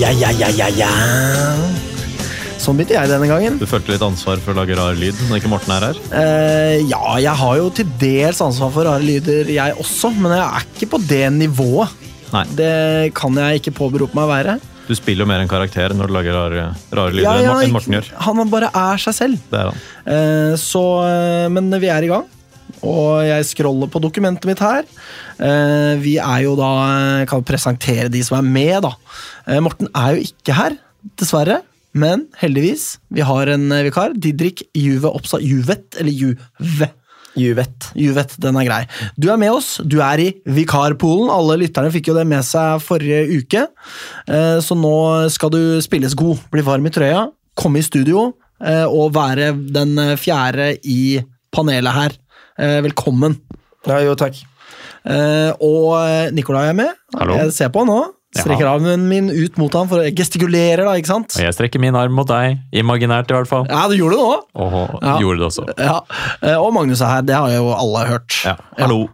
Ja, ja, ja, ja, ja. Sånn begynte jeg denne gangen. Du følte litt ansvar for å lage rar lyd når ikke Morten er her? Eh, ja, jeg har jo til dels ansvar for rare lyder, jeg også, men jeg er ikke på det nivået. Nei. Det kan jeg ikke påberope meg å være. Du spiller jo mer en karakter når du lager rare, rare lyder Ja, ja, enn Morten gjør. Han bare er seg selv. Det er han. Eh, så, eh, men vi er i gang. Og jeg scroller på dokumentet mitt her. Eh, vi er jo da eh, Kan presentere de som er med, da. Eh, Morten er jo ikke her, dessverre. Men heldigvis, vi har en vikar. Didrik Juve Opsa Juvet, eller Juve. Juvet. Juvet, den er grei. Du er med oss, du er i vikarpoolen. Alle lytterne fikk jo det med seg forrige uke. Så nå skal du spilles god, bli varm i trøya, komme i studio og være den fjerde i panelet her. Eh, Velkommen. Ja, jo, takk. Eh, Og eh, Nikolai er med. Hallo. Jeg ser på han nå. Strekker Ja. armen min ut mot ham for å gestikulere, da, ikke sant? Og jeg strekker min arm mot deg, imaginært i hvert fall. Ja, du gjorde det nå. Oho, Ja. gjorde det også. Ja. Eh, Og Magnus er her, det har jo alle hørt. Ja. Hallo.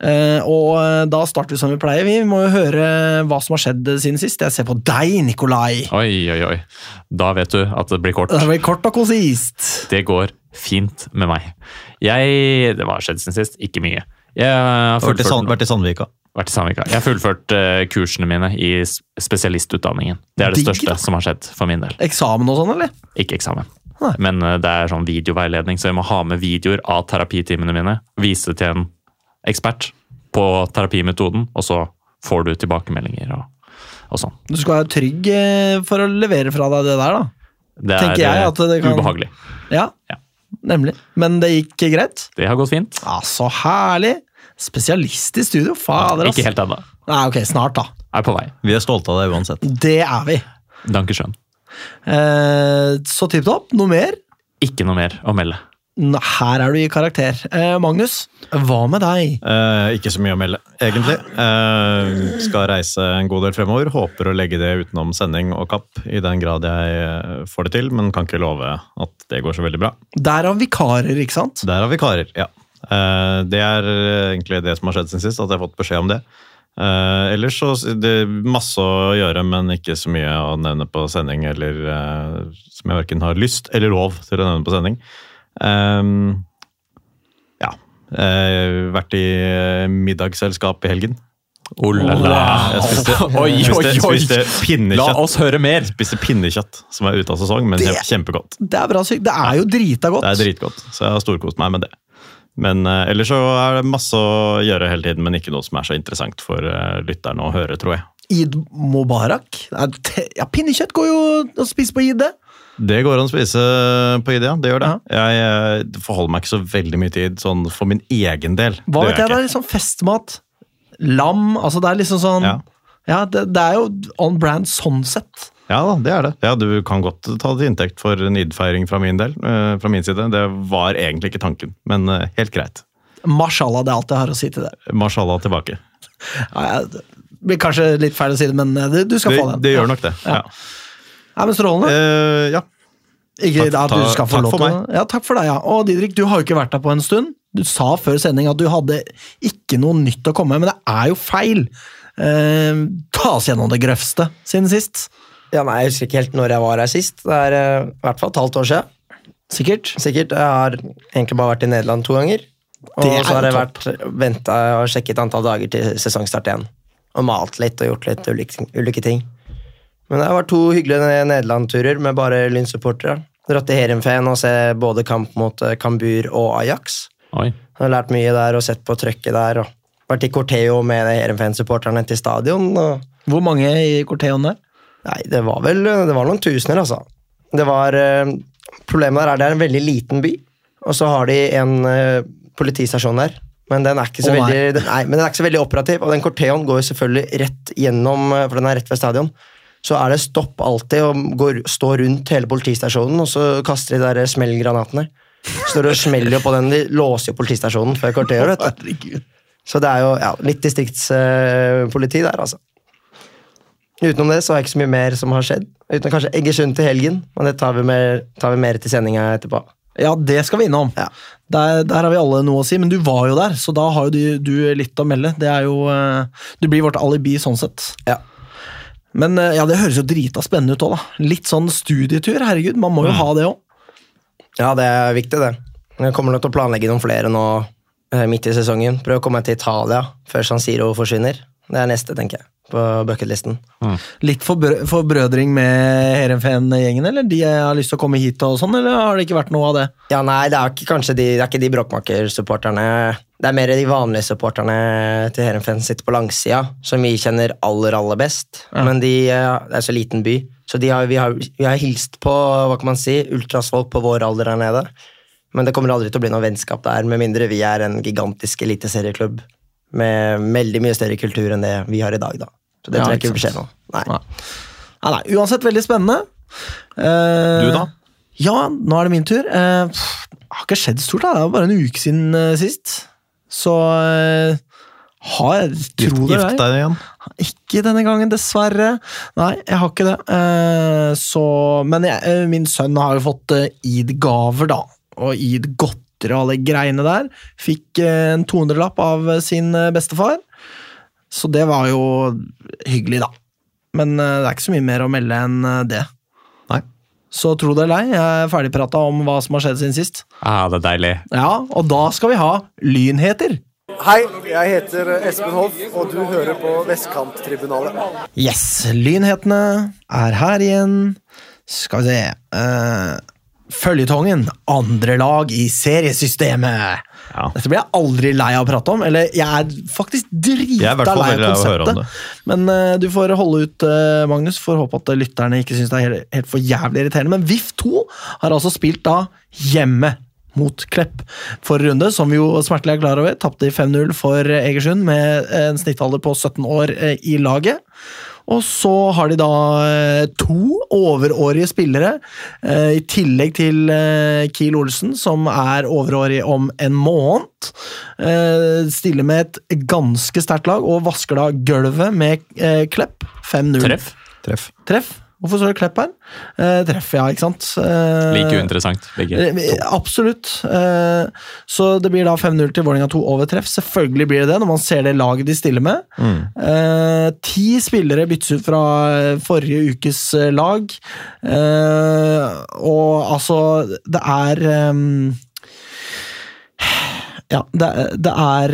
Ja. og da starter vi som vi pleier. Vi må jo høre hva som har skjedd siden sist. Jeg ser på deg, Nikolai. Oi, oi, oi. Da vet du at det blir kort. Det blir kort og konsist. Det går fint med meg. Jeg Det var skjedd siden sist. Ikke mye. Jeg har Vært vært i Sandvika. vært i Sandvika. Jeg har fullført uh, kursene mine i spesialistutdanningen. Det er det Digger, største da. som har skjedd for min del. Eksamen og sånn, eller? Ikke eksamen. Nei. Men uh, det er sånn videoveiledning, så jeg må ha med videoer av terapitimene mine. Vise til en ekspert på terapimetoden, og så får du tilbakemeldinger og, og sånn. Du skal være trygg eh, for å levere fra deg det der, da. Det er Tenker jeg at det kan- ubehagelig. Ja. Nemlig. Men det gikk greit? Det har gått fint. Ja, så herlig. Spesialist i studio. Fader, ass. Ikke helt ennå. Nei, ok, snart, da. Er på vei. Vi er stolte av deg uansett. Det er vi. Dankeschön. Eh, så tipp topp. Noe mer? Ikke noe mer å melde. Her er du i karakter. Eh, Magnus, hva med deg? Eh, ikke så mye å melde, egentlig. Eh, skal reise en god del fremover. Håper å legge det utenom sending og kapp i den grad jeg eh, får det til, men kan ikke love at det går så veldig bra. Der har vikarer, ikke sant? Der har vikarer, ja. Eh, det er egentlig det som har skjedd siden sist, at jeg har fått beskjed om det. Eh, ellers så det er masse å gjøre, men ikke så mye å nevne på sending, eller eh, som jeg verken har lyst eller lov til å nevne på sending. Eh, ja. Uh, vært i eh, middagsselskap i helgen. Oh la la. Jeg spiste, Oi, oi, oi. spiste La oss høre mer! Spiste pinnekjøtt, som er ute av sesong, men Det- kjempegodt. Det er bra sykt. Det er jo drita godt. Det er dritgodt, så jeg har storkost meg med det. Men uh, ellers så er det masse å gjøre hele tiden, men ikke noe som er så interessant for uh, lytterne å høre, tror jeg. Eid Mubarak. Ja, Pinnekjøtt går jo å spise på Eid, det. Det går an å spise på ID, ja. Det gjør det. Jeg eh, forholder meg ikke så veldig mye tid sånn for min egen del. Hva vet jeg, det er liksom festmat. Lam. Altså, det er liksom sånn Ja. Ja, det, det er jo on brand sånn sett. Ja da, det er det. Ja, Du kan godt ta det til inntekt for en id-feiring fra min del. eh, fra min side. Det var egentlig ikke tanken, men eh, helt greit. Mashallah, det er alt jeg har å si til det. Mashallah tilbake. Ja, ja, det blir kanskje litt feil å si det, men eh, du, du skal Det, få den. det gjør nok det. Ja. Ja. Men Strålende. Eh, ja. Ikke takk- at du skal få takk lov for til det. Ja, takk for deg, ja. Og Didrik, du har jo ikke vært der på en stund. Du sa før sending at du hadde ikke noe nytt å komme med, men det er jo feil. Eh, ta oss gjennom det grøvste siden sist. Ja, nei, Jeg husker ikke helt når jeg var her sist. Det er eh, i hvert fall et halvt år siden. Sikkert. Sikkert. Jeg har egentlig bare vært i Nederland to ganger. Og så har jeg vært venta og sjekket antall dager til sesongstart igjen. Og malt litt og gjort litt ulike, ulike ting. Men det har vært to hyggelige Nederland-turer med bare Lyn-supportere. Dratt til Heerenveen og se både kamp mot Kambur og Ajax. Oi. Jeg har lært mye der og sett på trøkket der. og Vært i Corteo med Heerenveen-supporterne til stadion. og Hvor mange i corteoen der? Nei, det var vel det var noen tusener, altså. Det var, eh, problemet der er det er en veldig liten by, og så har de en eh, politistasjon der. Men den, er ikke så oh, veldig, den, nei, men den er ikke så veldig operativ, og den corteoen går jo selvfølgelig rett gjennom, eh, for den er rett ved stadion. Så er det stopp alltid og går, står rundt hele politistasjonen, og så kaster de der smellgranatene. Står og smeller jo på den, De låser jo politistasjonen før kvarteret. vet du. Så det er jo ja, litt distriktspoliti der, altså. Utenom det så er det ikke så mye mer som har skjedd. Utenom kanskje Egersund til helgen, men det tar vi mer, tar vi mer til sendinga etterpå. Ja, det skal vi innom. Ja. Der, der har vi alle noe å si, men du var jo der, så da har jo du, du litt å melde. Det er jo eh, Du blir vårt alibi sånn sett. Ja. Men eh, ja, det høres jo drita spennende ut òg, da. Litt sånn studietur, herregud. Man må jo ha det òg. Ja, det er viktig, det. Jeg kommer nok til å planlegge noen flere nå eh, midt i sesongen. Prøve å komme til Italia før San Siro forsvinner. Det er neste, tenker jeg, på bucketlisten. Litt forbrø forbrødring med Heerenveen-gjengen, eller? De har lyst til å komme hit og sånn, eller har det ikke vært noe av det? Ja, nei, det er ikke kanskje de, det er ikke de. Det er mer de vanlige supporterne til Heerenveen sitter på langsida, som vi kjenner aller, aller best. Ja. Men de, eh, det er så liten by, så de har, vi, har, vi har hilst på hva kan man si, ultrasfolk på vår alder her nede. Men det kommer aldri til å bli noe vennskap der, med mindre vi er en gigantisk eliteserieklubb med veldig mye større kultur enn det vi har i dag. da. Så det Ja, tror jeg ikke vil skje nå. Nei. Nei. Nei, nei, uansett veldig spennende. Uh, Du da? Ja, nå er det min tur. Eh, pff, det har ikke skjedd stort, da. Det er bare en uke siden uh, sist. Så har jeg Tro det gift deg igjen? Ikke denne gangen, dessverre. Nei, jeg har ikke det. Eh, så, men jeg, min sønn har jo fått id-gaver, da. Og id-godteri og alle greiene der. Fikk en 200-lapp av sin bestefar. Så det var jo hyggelig, da. Men eh, det er ikke så mye mer å melde enn eh, det. Nei. Så tro det eller ei, jeg er ferdigprata om hva som har skjedd siden sist. Ah, det er deilig. Ja, og da skal vi ha lynheter. Hei, jeg heter Espen Hoff, og du hører på Vestkanttribunalet. Yes, lynhetene er her igjen. Skal vi se uh, Føljetongen. Andre lag i seriesystemet. Ja. Dette blir jeg aldri lei av å prate om. Eller jeg er faktisk drita lei av konseptet. Men uh, du får holde ut, uh, Magnus. Får håpe at lytterne ikke syns det er helt, helt for jævlig irriterende. Men VIF 2 har altså spilt da hjemme mot Klepp forrige runde, som vi jo smertelig er klar over. Tapte i 5-0 for Egersund med en snittalder på 17 år uh, i laget. Og så har de da eh, to overårige spillere, eh, i tillegg til eh, Kiel Olsen, som er overårig om en måned. Eh, Stiller med et ganske sterkt lag, og vasker da gulvet med Klepp. 5-0. Treff. Treff. Treff. Hvorfor står det Klepp her? Eh, treffer ja, ikke sant? Eh, Like uinteressant, begge. Eh, Absolutt. Eh, Så det blir da 5-0 til Vålerenga 2 over treff. Selvfølgelig blir det det, når man ser det laget de stiller med. Eh, Ti spillere byttes ut fra eh, forrige ukes lag. Eh, Og altså, det er ja, det, det er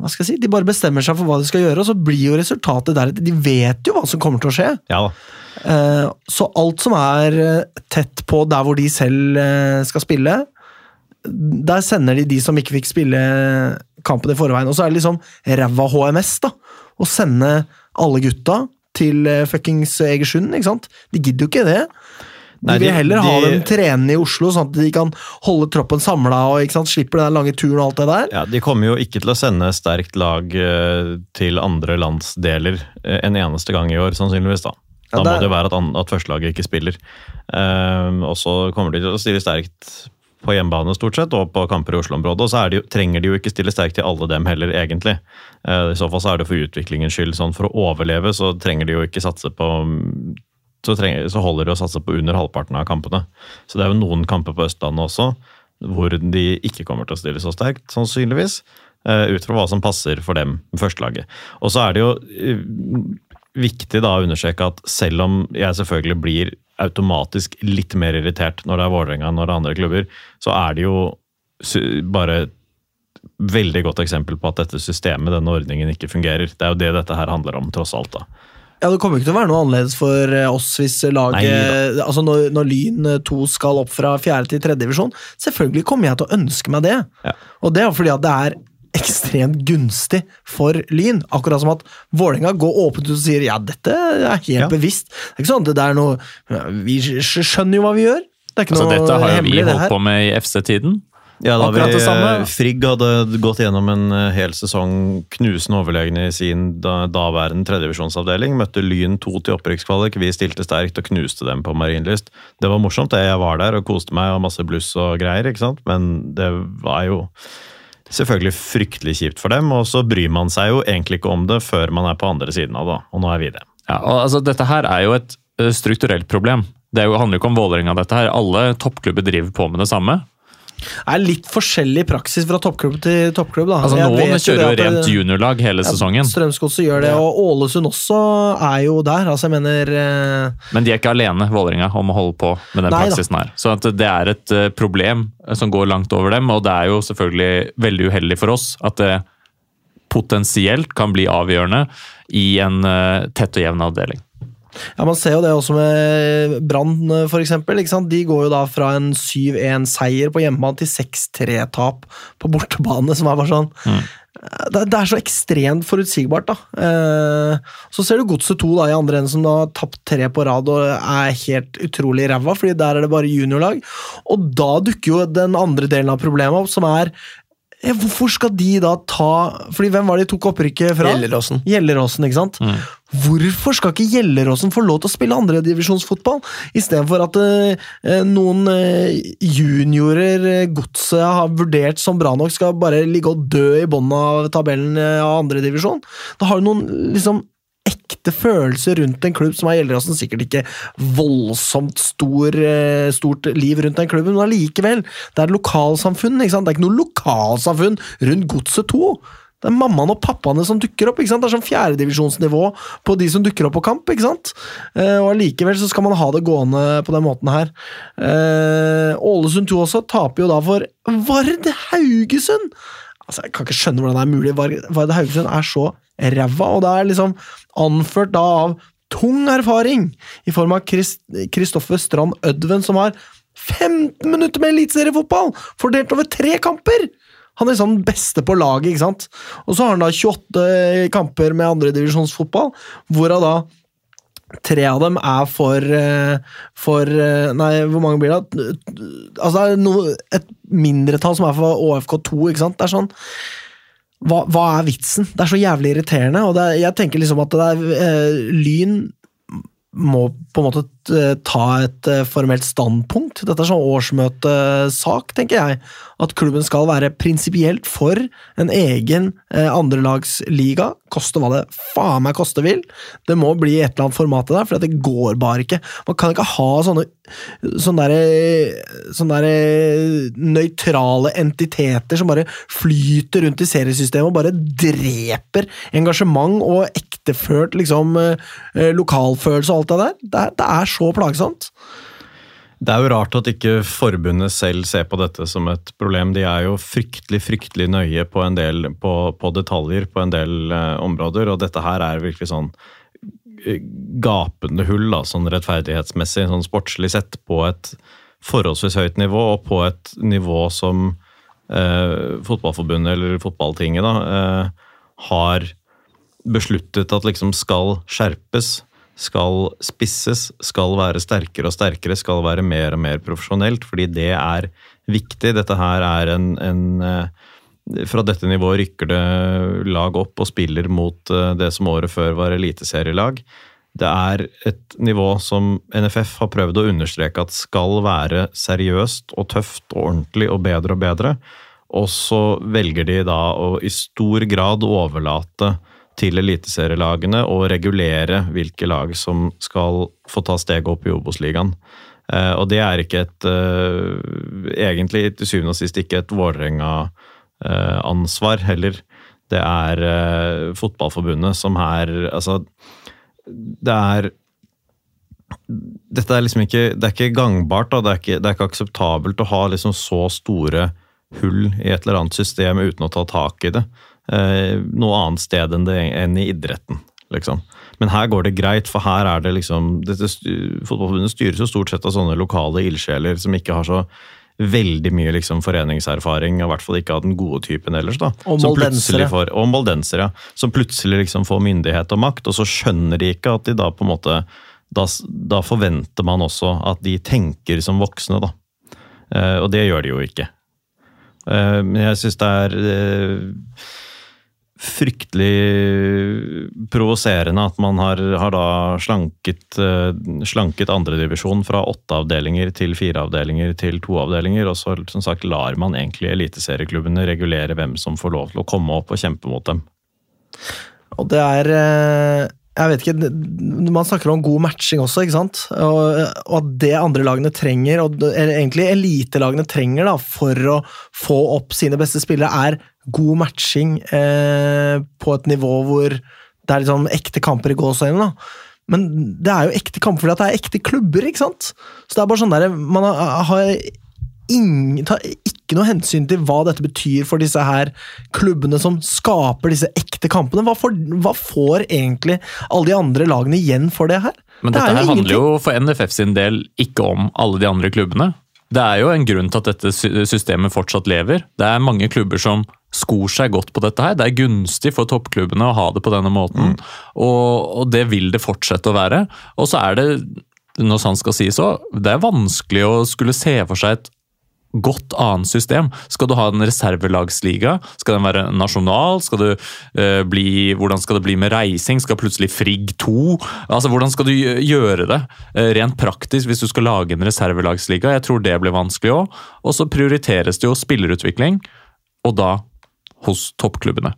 Hva skal jeg si? De bare bestemmer seg for hva de skal gjøre, og så blir jo resultatet deretter. De vet jo hva som kommer til å skje. Ja da. Eh, Så alt som er eh, tett på der hvor de selv eh, skal spille, der sender de de som ikke fikk spille kampen i forveien. Og så er det liksom ræva HMS, da. Å sende alle gutta til fuckings Egersund, ikke sant? De gidder jo ikke det. De Nei, vil de- heller ha dem trenende i Oslo, sånn at de kan holde troppen samla og sant? slipper den lange turen og alt det der. Ja, De kommer jo ikke til å sende sterkt lag til andre landsdeler en eneste gang i år, sannsynligvis. Da Da Ja, må det jo være at, at førstelaget ikke spiller. Eh, og så kommer de til å stille sterkt på hjemmebane stort sett, og på kamper i Oslo-området. Og så er de, trenger de jo ikke stille sterkt til alle dem heller, egentlig. Uh, I så fall så er det for utviklingens skyld. sånn For å overleve så trenger de jo ikke satse på så, trenger, så holder det å satse på under halvparten av kampene. Så det er jo noen kamper på Østlandet også hvor de ikke kommer til å stille så sterkt, sannsynligvis. eh, Ut fra hva som passer for dem, førstelaget. Og så er det jo eh, viktig da å understreke at selv om jeg selvfølgelig blir automatisk litt mer irritert når det er Vålerenga enn når det er andre klubber, så er det jo bare veldig godt eksempel på at dette systemet, denne ordningen, ikke fungerer. Det er jo det dette her handler om, tross alt. da. Ja, Det kommer ikke til å være noe annerledes for eh, oss hvis laget altså når, når Lyn 2 skal opp fra fjerde til tredje divisjon. Selvfølgelig kommer jeg til å ønske meg det. Ja. Og det er fordi at det er ekstremt gunstig for Lyn. Akkurat som at Vålerenga går åpent ut og sier ja, dette er helt Ja. bevisst. Det er ikke sånn det er noe Vi skjønner jo hva vi gjør. Det er ikke Altså, noe dette har jo vi hemmelig, holdt på med i FC-tiden. Ja, da Akkurat vi, det. Frigg hadde gått gjennom en eh, hel sesong knusende overlegne i sin da, daværende tredjevisjonsavdeling. Møtte Lyn 2 til opprykkskvalik. Vi stilte sterkt og knuste dem på Marienlyst. Det var morsomt, det. Jeg var der og koste meg og masse bluss og greier, ikke sant. Men det var jo selvfølgelig fryktelig kjipt for dem. Og så bryr man seg jo egentlig ikke om det før man er på andre siden av det. Og nå er vi det. Ja, og altså, dette her er jo et strukturelt problem. Det er handler jo ikke om Vålerenga, dette her. Alle toppklubber driver på med det samme. Er litt forskjellig praksis fra toppklubb til toppklubb. da. Altså, Noen kjører jo rent juniorlag hele sesongen, Strømsgodset gjør det, og Ålesund også er jo der. altså jeg mener... eh, men de er ikke alene Vålerenga, om å holde på med den Nei praksisen her. Så det er et eh, problem eh, som går langt over dem, og det er jo selvfølgelig veldig uheldig for oss at det potensielt kan bli avgjørende i en eh, tett og jevn avdeling. Ja, Man ser jo det også med Brann, f.eks. De går jo da fra en 7-1-seier på hjemmebane til 6-3-tap på bortebane, som er bare sånn det, det er så ekstremt forutsigbart, da. Eh, så ser du Godset 2 da, i andre enden, som da har tapt tre på rad og er helt utrolig ræva, fordi der er det bare juniorlag. Og da dukker jo den andre delen av problemet opp, som er eh, Hvorfor skal de da ta Fordi hvem var det de tok opprykket fra? Gjelleråsen. Gjelleråsen, ikke sant? Hvorfor skal ikke Gjelleråsen få lov til å spille andredivisjonsfotball, istedenfor at eh, noen eh, juniorer eh, godset har vurdert som bra nok, skal bare ligge og dø i bunnen av tabellen eh, av andredivisjon? Da har du noen liksom ekte følelser rundt en klubb som er Gjelleråsen. Sikkert ikke voldsomt stor, eh, stort liv rundt den klubben, men allikevel. Det er lokalsamfunn. ikke sant? Det er ikke noe lokalsamfunn rundt Godset 2. Det er mammaen og pappaene som dukker opp. ikke sant? Det er sånn fjerdedivisjonsnivå på de som dukker opp på kamp. ikke sant? Eh, og allikevel så skal man ha det gående på den måten her. Eh, Ålesund 2 også taper jo da for Vard Haugesund! Altså, Jeg kan ikke skjønne hvordan det er mulig. Vard Haugesund er så ræva, og det er liksom anført da av tung erfaring i form av Kristoffer Strand Ødven, som har 15 minutter med eliteseriefotball fordelt over tre kamper! Han er liksom den beste på laget, ikke sant? Og så har han da 28 kamper med andredivisjonsfotball, hvorav da tre av dem er for, eh, for eh, Nei, hvor mange blir det? Altså, det er noe, et mindretall som er for ÅFK2, ikke sant? Det er sånn hva, hva er vitsen? Det er så jævlig irriterende. og er, Jeg tenker liksom at det er eh, Lyn må på en måte ta et eh, formelt standpunkt. Dette er sånn årsmøtesak, tenker jeg. At klubben skal være prinsipielt for en egen eh, andrelagsliga. Koste hva det faen meg koste vil. Det må bli et eller annet format der, for det går bare ikke. Man kan ikke ha sånne sånne derre sånne der nøytrale entiteter som bare flyter rundt i seriesystemet og bare dreper engasjement og ekteført liksom eh, lokalfølelse og alt det der. Det er, det er så plagsomt. Det er jo rart at ikke forbundet selv ser på dette som et problem. De er jo fryktelig fryktelig nøye på del på, på detaljer på en del eh, områder, og dette her er virkelig sånn eh, gapende hull, da, sånn rettferdighetsmessig, sånn sportslig sett, på et forholdsvis høyt nivå, og på et nivå som eh, Fotballforbundet, eller Fotballtinget, da, eh, har besluttet at liksom skal skjerpes skal spisses, skal være sterkere og sterkere, skal være mer og mer profesjonelt, fordi det er viktig. Dette her er en, en eh, Fra dette nivået rykker det lag opp og spiller mot eh, det som året før var eliteserielag. Det er et nivå som NFF har prøvd å understreke at skal være seriøst og tøft og ordentlig og bedre og bedre. Og så velger de da å i stor grad overlate til eliteserielagene og regulere hvilke lag som skal få ta steget opp i Obos-ligaen. Uh, og det er ikke et uh, Egentlig til syvende og sist ikke et Vålerenga-ansvar heller. Det er eh, Fotballforbundet som her Altså, det er dette er liksom ikke, det er ikke gangbart. Da. Det, er ikke, det er ikke akseptabelt å ha liksom så store hull i et eller annet system uten å ta tak i det. Eh, noe annet sted enn, det, enn i idretten, liksom. Men her går det greit, for her er det liksom dette, Fotballforbundet styres jo stort sett av sånne lokale ildsjeler som ikke har så veldig mye liksom foreningserfaring, i hvert fall ikke av den gode typen ellers. da. Og moldensere. får- Og moldensere, ja. Som plutselig liksom får myndighet og makt, og så skjønner de ikke at de da på en måte Da, da forventer man også at de tenker som voksne, da. Eh, og det gjør de jo ikke. Eh, men jeg syns det er eh, fryktelig provoserende at man har, har da slanket, uh, slanket andredivisjon fra åtte avdelinger til fire avdelinger til to avdelinger, og så som sagt lar man egentlig eliteserieklubbene regulere hvem som får lov til å komme opp og kjempe mot dem. Og det er eh, jeg vet ikke, Man snakker om god matching også, ikke sant? Og, at det andre lagene trenger, og egentlig elitelagene trenger da, for å få opp sine beste spillere, er god matching eh, på et nivå hvor det er liksom ekte kamper i gåseøynene. da. Men det er jo ekte kamper fordi det er ekte klubber, ikke sant? Så det er bare sånn der, Man har, ingen, tar ikke noe hensyn til hva dette betyr for disse her klubbene som skaper disse ekte kampene. Hva får, hva får egentlig alle de andre lagene igjen for det her? Men dette det her handler jo for NFF sin del ikke om alle de andre klubbene. Det er jo en grunn til at dette systemet fortsatt lever. Det er mange klubber som skor seg godt på dette her. Det er gunstig for toppklubbene å ha det på denne måten, og, og det vil det fortsette å være. Og så er det, når sant skal sies òg, det er vanskelig å skulle se for seg et godt annet system. Skal du ha en reservelagsliga? Skal den være nasjonal? Skal du, eh, bli, hvordan skal det bli med reising? Skal plutselig Frigg 2? Altså, Hvordan skal du gjøre det eh, rent praktisk hvis du skal lage en reservelagsliga? Jeg tror det blir vanskelig òg. Og så prioriteres det jo spillerutvikling, og da hos toppklubbene.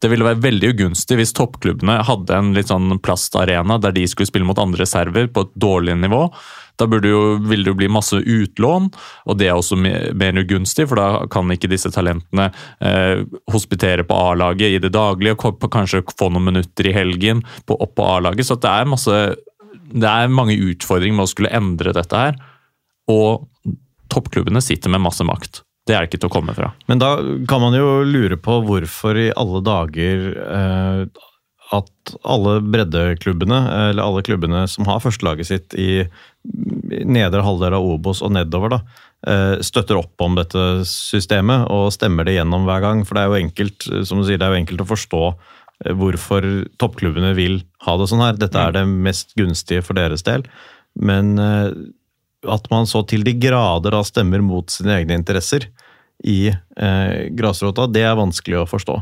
Det ville være veldig ugunstig hvis toppklubbene hadde en litt sånn plastarena der de skulle spille mot andre reserver på et dårlig nivå. Da jo, vil det jo bli masse utlån, og det er også mer ugunstig, for da kan ikke disse talentene eh, hospitere på A-laget i det daglige, og kanskje få noen minutter i helgen på, opp på A-laget. Så det er masse det er mange utfordringer med å skulle endre dette her. Og toppklubbene sitter med masse makt. Det er ikke til å komme fra. Men da kan man jo lure på hvorfor i alle dager eh, at alle breddeklubbene, eller alle klubbene som har førstelaget sitt i nedre halvdel av Obos og nedover, da, eh, støtter opp om dette systemet og stemmer det gjennom hver gang. For det er jo enkelt, som du sier, det er jo enkelt å forstå eh, hvorfor toppklubbene vil ha det sånn her. Dette er det mest gunstige for deres del. Men eh, at man så til de grader da stemmer mot sine egne interesser i eh, grasrota, det er vanskelig å forstå.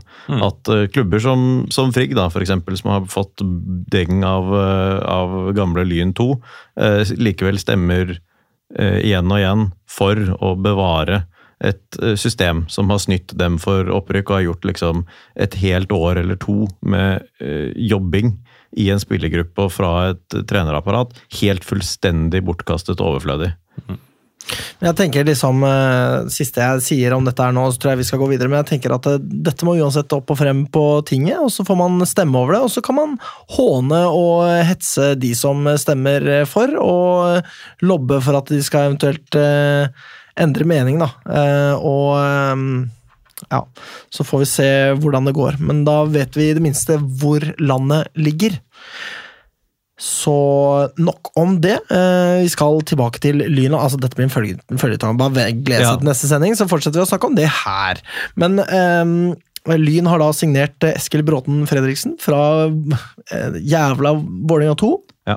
At eh, klubber som, som Frigg, da, for eksempel, som har fått deng av, eh, av gamle Lyn 2, eh, likevel stemmer eh, igjen og igjen for å bevare et eh, system som har snytt dem for opprykk og har gjort liksom et helt år eller to med jobbing i en spillergruppe og fra et trenerapparat helt fullstendig bortkastet og overflødig. Men jeg tenker liksom, eh, Siste jeg sier om dette her nå, så tror jeg vi skal gå videre. Men jeg tenker at eh, dette må uansett opp og frem på tinget, og så får man stemme over det. Og så kan man håne og hetse de som stemmer for, og lobbe for at de skal eventuelt eh, endre mening, da. Eh, og eh, ja, så får vi se hvordan det går. Men da vet vi i det minste hvor landet ligger. Så nok om det. Eh, vi skal tilbake til Lyna. Altså, dette blir en følge- Bare gled Ja. til neste sending, så fortsetter vi å snakke om det her. Men eh, Lyn har da signert eh, Eskil Bråten Fredriksen fra eh, jævla Vålerenga 2. Ja.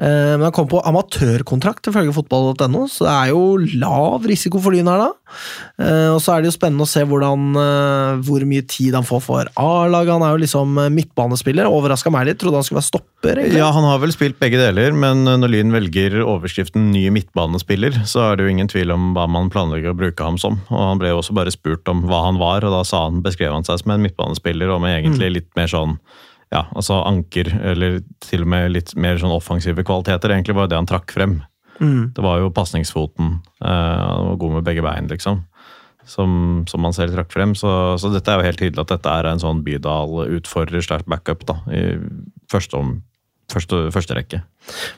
Eh, Men han kom på amatørkontrakt ifølge fotball.no, så det er jo lav risiko for Lyn her, da. Eh, Og så er det jo spennende å se hvordan, eh, hvor mye tid han får for A-laget. Han er jo liksom midtbanespiller. Overraska meg litt, trodde han skulle være stopper. egentlig. Ja, han har vel spilt begge deler, men når Lyn velger overskriften 'ny midtbanespiller', så er det jo ingen tvil om hva man planlegger å bruke ham som. Og Han ble jo også bare spurt om hva han var, og da sa han, beskrev han seg som en midtbanespiller og med egentlig litt mer sånn ja, altså anker, eller til og med litt mer sånn offensive kvaliteter. Egentlig var det han trakk frem. Mm. Det var jo pasningsfoten. Eh, han var god med begge bein, liksom. Som, som man selv trakk frem. Så, så dette er jo helt tydelig at dette er en sånn Bydal-utfordrer slash backup da, i første, om, første, første rekke.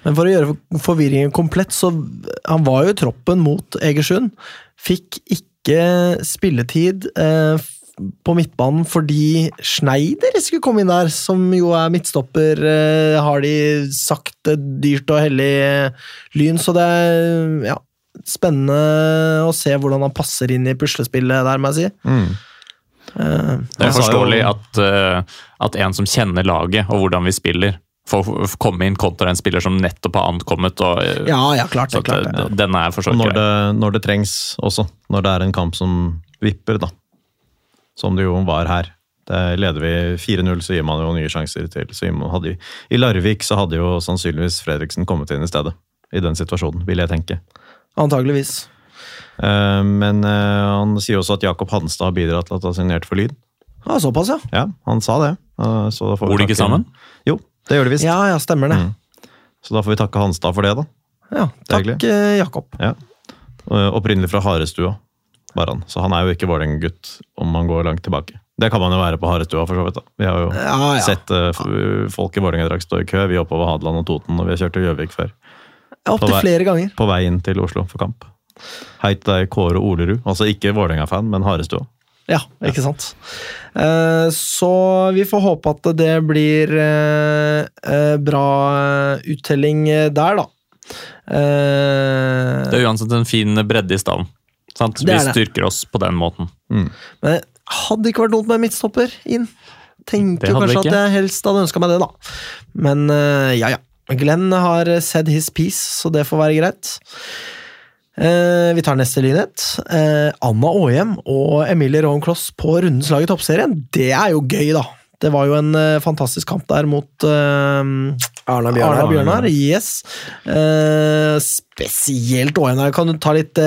Men for å gjøre forvirringen komplett, så han var jo i troppen mot Egersund. Fikk ikke spilletid eh, på midtbanen fordi Schneider skulle komme inn der, som jo er midtstopper, eh, har de sagt, eh, dyrt og hellig eh, lyn. Så det er ja, spennende å se hvordan han passer inn i puslespillet der, må jeg si. Mm. Eh, Det er forståelig at, at en som kjenner laget og hvordan vi spiller, får komme inn kontra en spiller som nettopp har ankommet. Og, ja, ja, klart så det. Klart det. Den er for så vidt grei. når det trengs også. Når det er en kamp som vipper, da. Som det jo var her. Det leder vi 4-0, så gir man jo nye sjanser til. Så hadde, I Larvik så hadde jo sannsynligvis Fredriksen kommet inn i stedet. I den situasjonen, vil jeg tenke. Antageligvis. Eh, Men eh, han sier også at Jakob Hanstad har bidratt til at han har signert for Lyd. Ja, såpass, ja. Ja, han sa det. Eh, Så da får Bor de ikke sammen? Jo, Det gjør det visst. Ja, ja, stemmer det. Mm. Så da får vi takke Hanstad for det, da. Ja, takk, Jakob. Ja. Opprinnelig fra Harestua, var han. Så han er jo ikke Vålerenga-gutt om man går langt tilbake. Det kan man jo være på Harestua, for så vidt. da. Vi har jo Ja, ja. sett uh, folk i Vålerenga-drakt stå i kø. Vi oppover Hadeland og Toten, og vi har kjørt til Gjøvik før. Opptil flere ganger. På vei inn til Oslo for kamp. Hei til deg, Kåre Olerud. Altså ikke Vålerenga-fan, men Harestua. Ja, ikke sant. Eh, så vi får håpe at det blir eh, bra uttelling der, da. Eh, Det er uansett en fin bredde i stallen. Sant? Vi er styrker oss på den måten. Men det hadde ikke vært noe med midtstopper inn. Tenker kanskje at jeg helst hadde ønska meg det, da. Men uh, ja, ja. Glenn har said his piece, så det får være greit. Uh, vi tar neste lynhet. Uh, Anna Aahjem og Emilie Kloss på rundens lag i toppserien. Det er jo gøy, da. Det var jo en uh, fantastisk kamp der mot uh, Arna Arna Bjørnar. Bjørnar. Yes. Uh, spesielt der. Kan du ta litt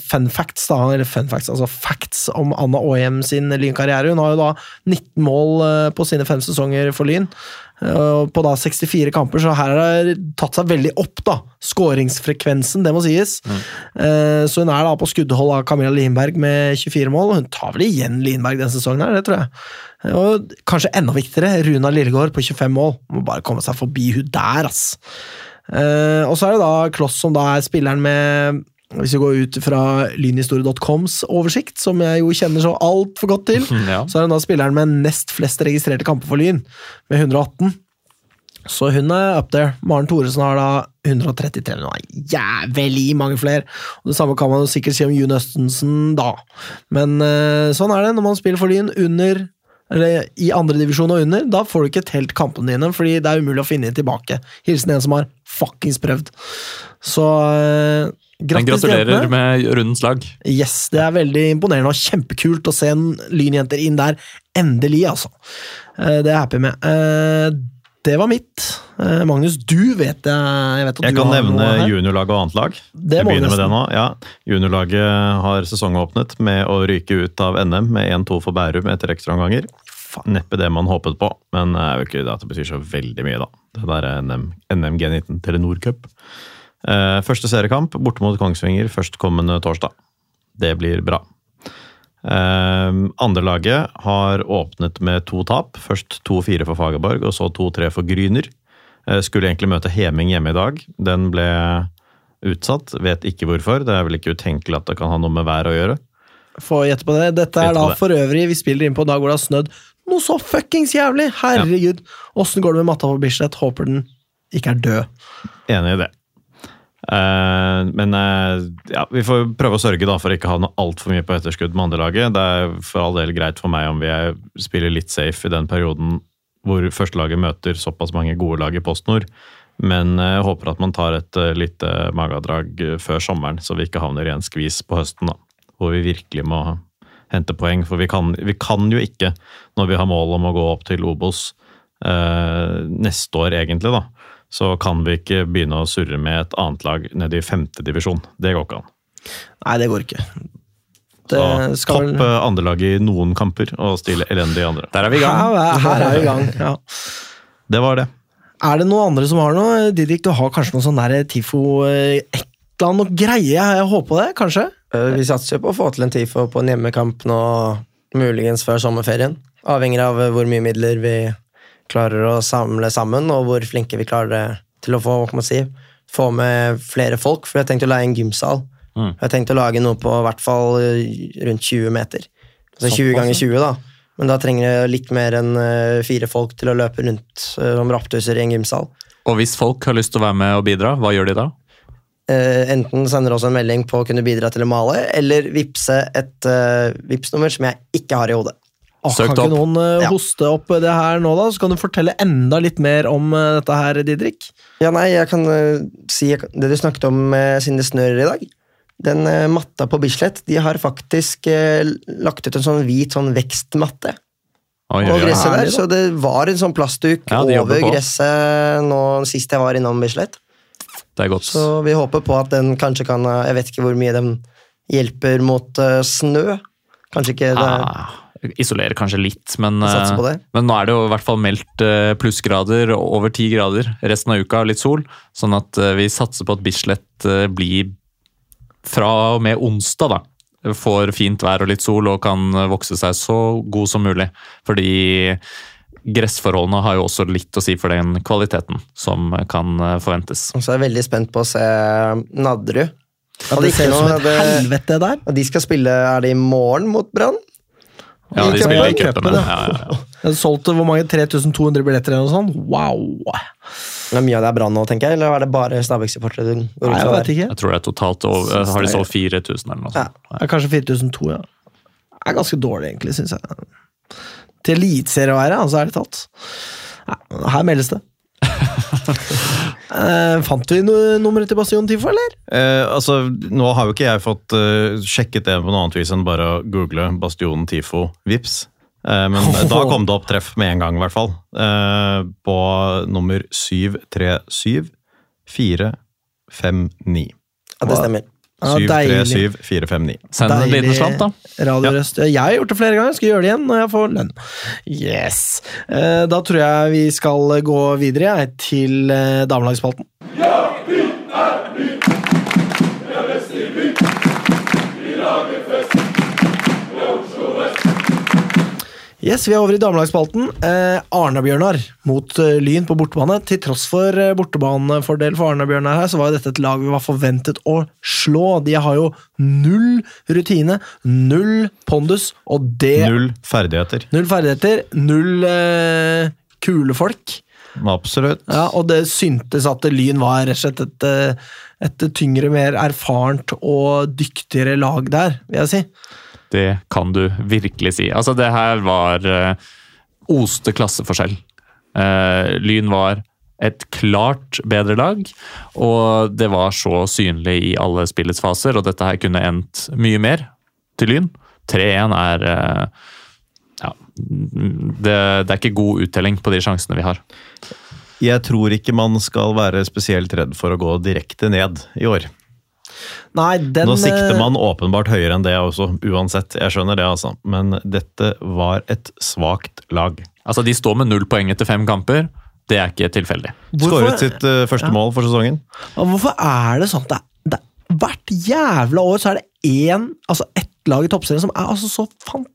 fun facts, da? Eller fun facts, altså facts om Anna Åhjem sin Lyn-karriere. Hun har jo da 19 mål på sine fem sesonger for Lyn. På da 64 kamper, så her har det tatt seg veldig opp, da. Skåringsfrekvensen, det må sies. Mm. Så hun er da på skuddhold av Camilla Lindberg med 24 mål. Hun tar vel igjen Lindberg denne sesongen, her, det tror jeg. Og kanskje enda viktigere, Runa Lillegård på 25 mål. Må bare komme seg forbi hun der, ass. Eh, og så er det da Kloss som da er spilleren med hvis vi går ut fra lynhistorie.coms oversikt, som jeg jo kjenner så altfor godt til, Ja. så er hun da spilleren med nest flest registrerte kamper for Lyn, med 118. Så hun er up there. Maren Thoresen har da 133. Hun har jævlig mange flere. Og Det samme kan man jo sikkert si om June Østensen, da. Men eh, sånn er det når man spiller for Lyn under eller i andredivisjon og under. Da får du ikke telt kampene dine, fordi det er umulig å finne tilbake. Hilsen en som har fuckings prøvd. Så eh, grattis gratulerer jentene. med rundens lag. Yes, det er veldig imponerende og kjempekult å se en lynjenter inn der. Endelig, altså. Eh, Det er jeg happy med. Eh, Det var mitt. Eh, Magnus, du vet jeg, jeg vet at Jeg du kan har nevne juniorlaget juniorlag og annet lag. Det Jeg begynner med det nå. Ja, Juniorlaget har sesongåpnet med å ryke ut av NM med 1-2 for Bærum etter ekstraomganger. Neppe det man håpet på, men jeg er jo ikke det at det betyr så veldig mye, da. Det der er NM, NM G19 Telenor Cup. Eh, første seriekamp borte mot Kongsvinger førstkommende torsdag. Det blir bra. Andre Andrelaget har åpnet med to tap. Først 2-4 for Fagerborg, og så 2-3 for Gryner. Eh, skulle egentlig møte Heming hjemme i dag. Den ble utsatt. Vet ikke hvorfor. Det er vel ikke utenkelig at det kan ha noe med været å gjøre. Få gjette på det. Dette er da det. for øvrig Vi spiller inn på en dag hvor det har snødd noe så fuckings jævlig! Herregud! Åssen går det med matta på Bislett? Håper den ikke er død. Enig i det. Eh, men eh, ja, vi får prøve å sørge da, for å ikke ha noe altfor mye på etterskudd med andrelaget. Det er for all del greit for meg om vi er, spiller litt safe i den perioden hvor førstelaget møter såpass mange gode lag i PostNord. Men eh, jeg håper at man tar et eh, lite magedrag eh, før sommeren, så vi ikke havner i en skvis på høsten. da, Hvor vi virkelig må hente poeng. For vi kan, vi kan jo ikke, når vi har mål om å gå opp til Obos eh, neste år, egentlig, da, så kan vi ikke begynne å surre med et annet lag nede i femte divisjon. Det går ikke an. Nei, det går ikke. Det Så skal Topp eh, andrelag i noen kamper og stille elendig i andre. Der er vi i gang. Her, her er vi i gang. Ja. Det var det. Er det noen andre som har noe? Didrik, du har kanskje noe sånn der TIFO eh, Et eller annet noe greie? Jeg håper det, kanskje? Eh, Vi satser jo på å få til en TIFO på en hjemmekamp nå, muligens før sommerferien. Avhengig av hvor mye midler vi klarer å samle sammen, og hvor flinke vi klarer til å få, si, få med flere folk. For jeg har tenkt å leie en gymsal. Mm. Jeg har tenkt å lage noe på hvert fall eh, rundt 20 meter. Altså 20 ganger 20, da. Men da trenger jeg litt mer enn eh, fire folk til å løpe rundt om som rapptusser i en gymsal. Og hvis folk har lyst til å være med og bidra, hva gjør de da? Uh, enten sender oss en melding på å kunne bidra til å male, eller vippse et uh, Vipps-nummer som jeg ikke har i hodet. Åh, Søk kan det ikke opp. noen Ja. hoste opp det her nå, da? Så kan du fortelle enda litt mer om uh, dette her, Didrik. Ja, nei, jeg kan uh, si det du snakket om uh, siden det snør i dag. Den matta på Bislett, de har faktisk lagt ut en sånn hvit sånn vekstmatte Oi, på gresset der. Så det var en sånn plastduk Ja, over gresset nå sist jeg var innom Bislett. Det er godt. Så vi håper på at den kanskje kan Jeg vet ikke hvor mye den hjelper mot snø. Kanskje ikke det, Ah, Isolerer kanskje litt, men, eh, men nå er det jo i hvert fall meldt eh, plussgrader over ti grader resten av uka, litt sol. Sånn at eh, vi satser på at Bislett blir fra og med onsdag, da. Får fint vær og litt sol og kan vokse seg så god som mulig. Fordi gressforholdene har jo også litt å si for den kvaliteten som kan forventes. Og så er jeg veldig spent på å se Nadderud. Ja, det ser ut som et helvete der. Og de skal spille Er det i morgen mot Brann? Ja, de spiller i cupen, ja. Ja, ja, ja. Jeg hvor mange 3200 billetter eller noe sånt. Wow! Men mye av det er bra nå, tenker jeg, eller er det bare Stabæk-supportere? jeg vet ikke. Jeg tror det er totalt over, har de solgt 4000 eller noe Ja. sånt. Ja. er kanskje 4002, ja. Det er ganske dårlig, egentlig, syns jeg. Til eliteserie å være, altså, ærlig talt. Ja, her meldes det. Eh, fant vi no nummeret til Bastion Tifo, eller? Uh, altså, nå har jo ikke jeg fått uh, sjekket det på noe annet vis enn bare å google Bastion Tifo Vips. Men da kom det opp treff med en gang, i hvert fall. På nummer 737 459. Ja, det stemmer. Ja, 737 459. Send en liten slant, da. Radiorøst. Ja. Jeg har gjort det flere ganger, skal gjøre det igjen når jeg får lønn. Yes! Eh, da tror jeg vi skal gå videre jeg, til er damelagsspalten. Yes, Vi er over i damelagsspalten. Eh, Arna-Bjørnar mot eh, Lyn på bortebane. Til tross for eh, bortebanefordel for Arna-Bjørnar her, så var jo dette et lag vi var forventet å slå. De har jo null rutine, null pondus, og det Null ferdigheter. Null ferdigheter, null eh, kule folk. Absolutt. Ja, og det syntes at Lyn var rett og slett et, eh, et tyngre, mer erfarent og dyktigere lag der, vil jeg si. Det kan du virkelig si. Altså, det her var uh, oste klasseforskjell. Uh, Lyn var et klart bedre lag, og det var så synlig i alle spillets faser, og dette her kunne endt mye mer til Lyn. 3-1 er uh, ja, det, det er ikke god uttelling på de sjansene vi har. Jeg tror ikke man skal være spesielt redd for å gå direkte ned i år. Nei, den Nå sikter eh, man åpenbart høyere enn det også, uansett. Jeg skjønner det, altså. Men dette var et svakt lag. Altså, De står med null poeng etter fem kamper. Det er ikke tilfeldig. Skåret sitt uh, første Ja. mål for sesongen. Og Hvorfor er det sånn at det, det, hvert jævla år så er det én, altså ett lag i toppserien som er altså så fantastisk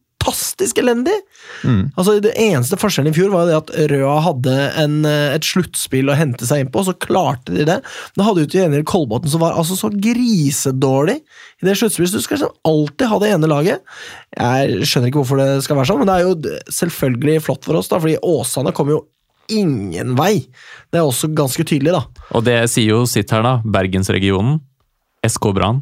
elendig? Mm. Altså Det eneste forskjellen i fjor var det at Røa hadde en, eh, et sluttspill å hente seg inn på, og så klarte de det. Da hadde jo til gjengjeld Kolbotn som var altså så grisedårlig i det sluttspillet. Så du skal alltid ha det ene laget. Jeg skjønner ikke hvorfor det skal være sånn, men det er jo selvfølgelig flott for oss, da, fordi Åsane kommer jo ingen vei. Det er også ganske tydelig, da. Og det sier jo sitt her, da. Bergensregionen, SK Brann,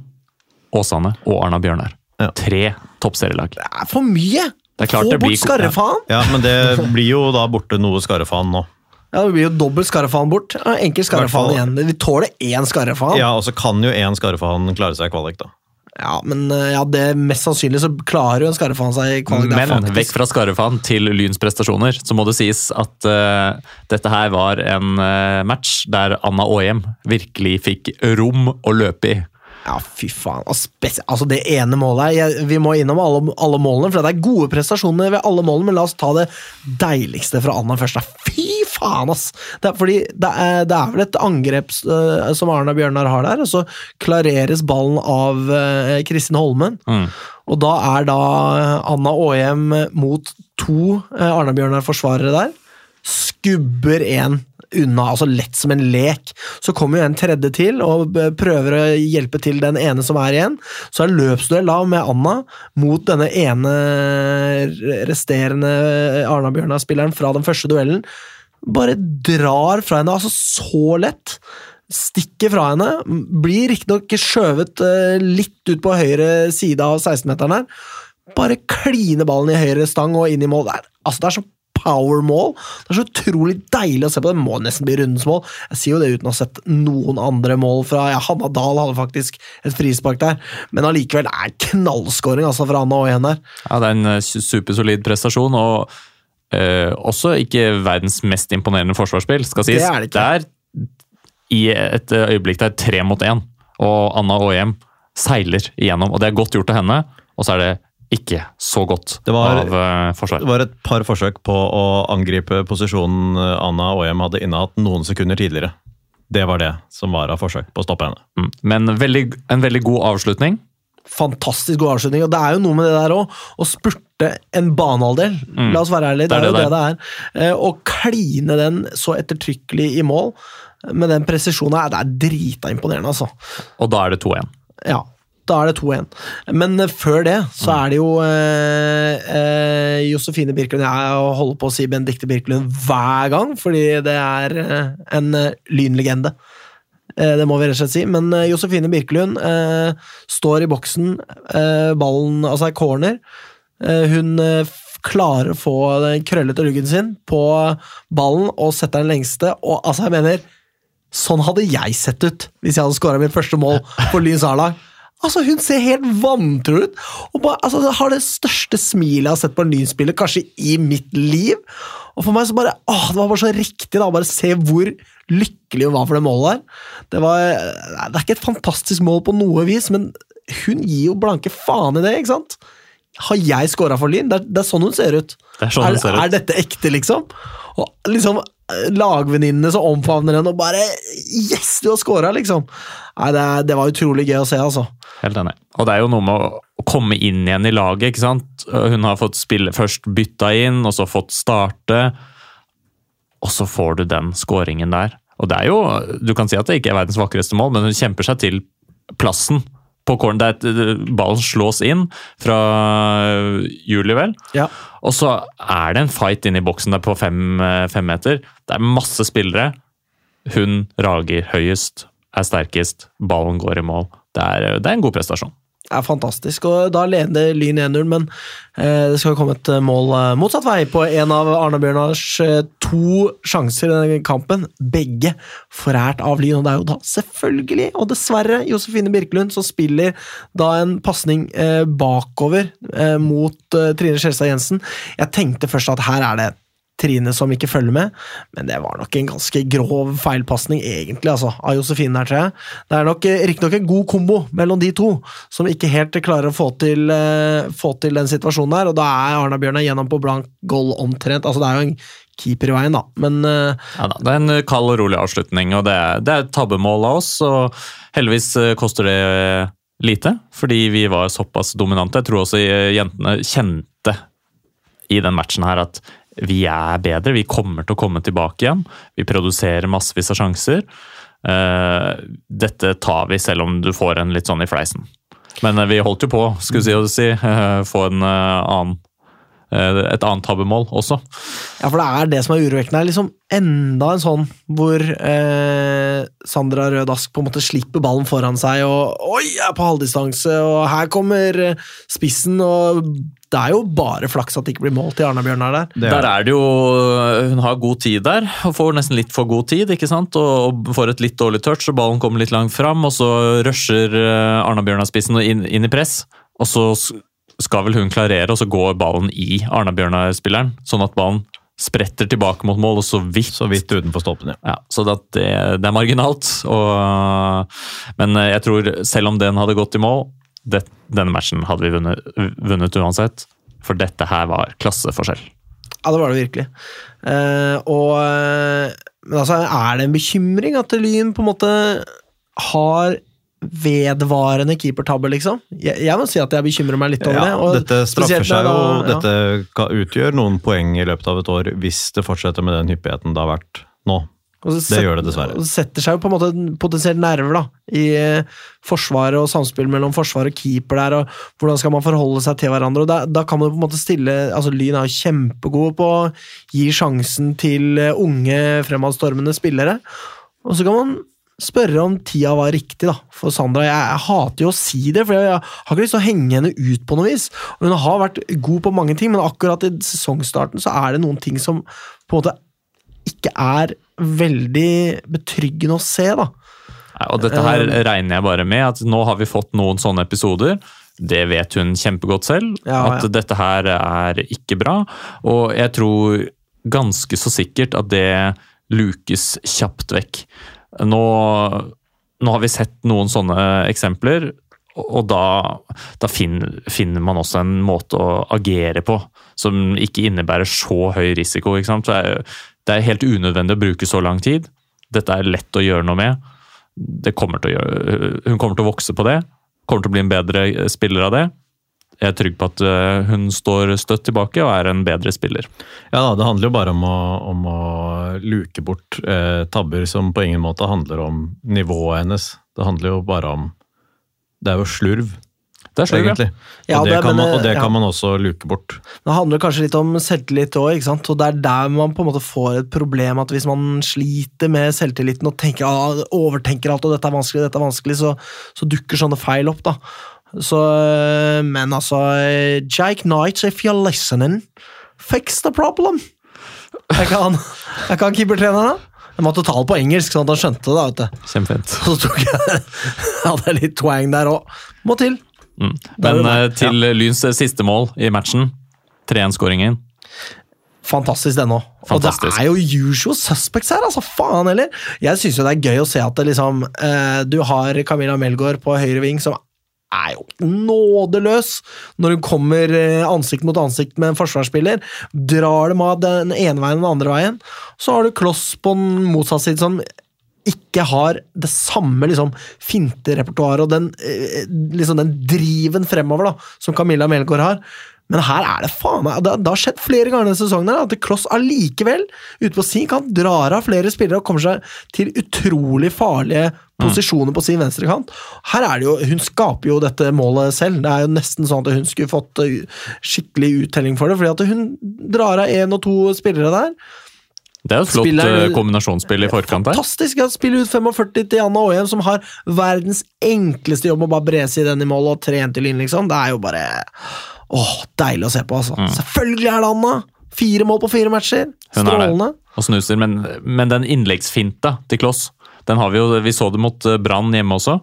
Åsane og Arna Bjørnar. Ja. Tre toppserielag. Det er for mye! Det Få det blir- bort skarrefaen! Ja, men det blir jo da borte noe skarrefaen nå. Ja, Det blir jo dobbelt skarrefaen bort. Enkel skarrefaen igjen. Vi tåler én skarrefaen. Ja, og så kan jo én skarrefaen klare seg i kvalik, da. Ja, men eh, ja, det mest sannsynlig så klarer jo en skarrefaen seg i kvalik. Men faktisk- vekk fra skarrefaen til Lyns prestasjoner, så må det sies at uh, dette her var en uh, match der Anna Aahjem virkelig fikk rom å løpe i. Ja, fy faen. Altså, det ene målet jeg, Vi må innom alle, alle målene, for det er gode prestasjoner ved alle målene, men la oss ta det deiligste fra Anna først. da. Fy faen, ass! Det er, fordi det er, det er vel et angrep uh, som Arna Bjørnar har der, og så klareres ballen av uh, Kristin Holmen. Mm. Og da er da Anna Aahjem mot to uh, Arna-Bjørnar-forsvarere der. Skubber én unna, altså lett som en lek. Så kommer jo en tredje til og prøver å hjelpe til den ene som er igjen. Så er løpsduell da med Anna mot denne ene resterende Arna-Bjørnar-spilleren fra den første duellen. Bare drar fra henne, altså så lett stikker fra henne. Blir riktignok skjøvet eh, litt ut på høyre side av 16-meteren her. Bare kline ballen i høyre stang og inn i mål. Det er, altså, det er så power mål. Det er så utrolig deilig å se på. Det må nesten bli rundens mål. Jeg sier jo det uten å ha sett noen andre mål fra ja, Hanna Dahl hadde faktisk et frispark der, men allikevel er knallskåring altså, fra Anna igjen der. Ja, Det er en eh, supersolid prestasjon, og eh, også ikke verdens mest imponerende forsvarsspill, skal sies. Det er det ikke. Der i et øyeblikk det er tre mot én, og Anna Aahjem seiler igjennom. Og det er godt gjort av henne, og så er det ikke så godt Det var- av forsvar. Det var et par forsøk på å angripe posisjonen Anna Aahjem hadde innehatt noen sekunder tidligere. Det var det som var av forsøk på å stoppe henne. Mm. Men veldig, en veldig god avslutning. Fantastisk god avslutning. Og det er jo noe med det der òg. Å spurte en banehalvdel. La oss være ærlige, det, er jo det det er. Eh, Å kline den så ettertrykkelig i mål med den presisjonen her, det er drita imponerende, altså. Og da er det 2-1. Ja, da er det 2-1. Men eh, før det så er det jo eh, eh, Josefine Birkelund Jeg holder på å si Benedicte Birkelund hver gang, fordi det er eh, en lynlegende. Det må vi rett og slett si. Men Josefine Birkelund eh, står i boksen, eh, ballen Altså er corner. Hun klarer å få den krøllete ruggen sin på ballen og setter den lengste. Og altså, jeg mener Sånn hadde jeg sett ut hvis jeg hadde skåra mitt første mål for Lyns A-lag. Altså, Hun ser helt vantro ut! Og bare, altså, Har det største smilet jeg har sett på en Lyn-spiller, kanskje i mitt liv. Og for meg så bare, åh, Det var bare så riktig da, bare se hvor lykkelig hun var for det målet der. Det, var, det er ikke et fantastisk mål på noe vis, men hun gir jo blanke faen i det, ikke sant? Har jeg scora for Lyn? Det det er sånn hun ser ut. Det er sånn hun ser ut. er dette ekte, liksom? Og liksom Lagvenninnene som omfavner henne og bare Yes, du har scora, liksom! Nei, det, det var utrolig gøy å se, altså. Helt enig. Og det er jo noe med å komme inn igjen i laget, ikke sant. Hun har fått spille først bytta inn, og så fått starte. Og så får du den scoringen der. Og det er jo Du kan si at det ikke er verdens vakreste mål, men hun kjemper seg til plassen på corner. Det er ballen slås inn fra Juli, vel. Ja. Og så er det en fight inn i boksen der på fem, fem meter. Det er masse spillere. Hun rager høyest, er sterkest, ballen går i mål. Det er, det er en god prestasjon. Er fantastisk, og da leder Lyn 1-0, men eh, det skal komme et mål eh, motsatt vei på en av Arne-Bjørnars eh, to sjanser i denne kampen. Begge forært av Lyn, og det er jo da selvfølgelig, og dessverre, Josefine Birkelund som spiller da en pasning eh, bakover eh, mot eh, Trine Skjelstad Jensen. Jeg tenkte først at her er det Trine som ikke følger med, men det var nok en ganske grov feilpasning, egentlig, altså, av Josefine her, tror jeg. Det er nok eh, riktignok en god kombo mellom de to, som ikke helt klarer å få til, uh, få til den situasjonen der, og da er Arna Bjørnar gjennom på blank goal omtrent. Altså, det er jo en keeper i veien, da, men uh, Ja, da, det er en kald og rolig avslutning, og det er, det er et tabbemål av oss. og Heldigvis koster det lite, fordi vi var såpass dominante. Jeg tror også jentene kjente i den matchen her at vi er bedre, vi kommer til å komme tilbake igjen. Vi produserer massevis av sjanser. Eh, dette tar vi selv om du får en litt sånn i fleisen. Men eh, vi holdt jo på, skulle si, å si, få en eh, annen et annet tabbemål også. Ja, for det er det som er urovekkende. Er liksom enda en sånn hvor eh, Sandra Rød Ask på en måte slipper ballen foran seg, og oi, jeg er på halvdistanse, og her kommer eh, spissen, og det er jo bare flaks at det ikke blir mål til Arna-Bjørnar der. Det Der er det jo Hun har god tid der, og får nesten litt for god tid. ikke sant? Og og får et litt dårlig touch, og ballen kommer litt langt fram, og så rusher eh, Arna-Bjørnar-spissen inn, inn i press. Og så skal vel hun klarere, og så går ballen i Arna-Bjørnar-spilleren. Sånn at ballen spretter tilbake mot mål, og så vidt Så vidt utenfor stolpen, ja. ja, så det, det er marginalt. Og, men jeg tror selv om den hadde gått i mål, det, denne matchen hadde vi vunnet, vunnet uansett. For dette her var klasseforskjell. Ja, det var det virkelig. Uh, og eh, Men altså, er det en bekymring at Lyn på en måte har vedvarende keepertabbe, liksom? Jeg, jeg må si at jeg bekymrer meg litt over det. Ja, og dette straffer seg jo. ja. Dette utgjør noen poeng i løpet av et år hvis det fortsetter med den hyppigheten det har vært nå. Det set- gjør det dessverre. Det setter seg jo på en måte potensielt nerver da, i eh, forsvaret og samspill mellom forsvar og keeper der, og hvordan skal man forholde seg til hverandre. og Da, da kan man på en måte stille altså Lyn er jo kjempegode på å gi sjansen til eh, unge, fremadstormende spillere. Og så kan man spørre om tida var riktig da, for Sandra. Jeg, jeg hater jo å si det, for jeg, jeg har ikke lyst til å henge henne ut på noe vis. Og Hun har vært god på mange ting, men akkurat i sesongstarten så er det noen ting som på en måte ikke er veldig betryggende å se, da. Nei, Og dette her regner jeg bare med, at nå har vi fått noen sånne episoder. Det vet hun kjempegodt selv, Ja, at dette her er ikke bra. Og jeg tror ganske så sikkert at det lukes kjapt vekk. Nå, nå har vi sett noen sånne eksempler, Og da, da finner, finner man også en måte å agere på som ikke innebærer så høy risiko. Så det er, det er helt unødvendig å bruke så lang tid. Dette er lett å gjøre noe med. Kommer gjøre, hun kommer til å vokse på det. Kommer til å bli en bedre spiller av det. Jeg er trygg på at eh, hun står støtt tilbake og er en bedre spiller. Ja da, Det handler jo bare om å, om å luke bort eh, tabber som på ingen måte handler om nivået hennes. Det handler jo bare om Det er jo slurv, Det er slurv, egentlig. Ja, og det, det- kan, man, og det ja. kan man også luke bort. Det handler kanskje litt om selvtillit òg, og det er der man på en måte får et problem. At hvis man sliter med selvtilliten og tenker, ah, overtenker alt og dette er vanskelig, dette er vanskelig, så, så dukker sånne feil opp. da. Så, øh, men altså Jake Knight, if you're listening, fix the problem! Er ikke han, kan keepertreneren. Jeg måtte ta det på engelsk, sånn at han skjønte det. vet du. Så tok jeg hadde jeg litt twang der òg. Må til. Mm. Men der, til ja. Lyns siste mål i matchen, 3-1-skåringen. Fantastisk den òg. Og det er jo usual suspects her, altså faen heller! Jeg syns jo det er gøy å se at det liksom eh, Du har Camilla Melgaard på høyre ving, som er jo nådeløs når hun kommer eh, ansikt mot ansikt med en forsvarsspiller. Drar dem av den ene veien og den andre veien. Så har du Kloss på den motsatte side, som ikke har det samme liksom, finterepertoaret og den, eh, liksom, den driven fremover da, som Camilla Melgaard har. Men her er det faen meg Det, det har skjedd flere ganger denne sesongen at Kloss allikevel, ute på sin kant, drar av flere spillere og kommer seg til utrolig farlige posisjoner på sin venstrekant. Her er det jo, Hun skaper jo dette målet selv. Det er jo nesten sånn at hun skulle fått eh, skikkelig uttelling for det, fordi at hun drar av én og to spillere der. Det er jo et flott Spiller- eh, kombinasjonsspill i forkant der. Fantastisk! At Spille ut 45 til Janne Åhjem, som har verdens enkleste jobb å bare brese i den i mål, og 3-1 til inn, liksom. Det er jo bare Åh, deilig å se på, altså. Selvfølgelig er det Anna! Fire mål på fire matcher. Mm. Er. Strålende. Og snuser, men, men den innleggsfinta til Kloss, den har vi jo Vi så det mot eh, Brann hjemme også.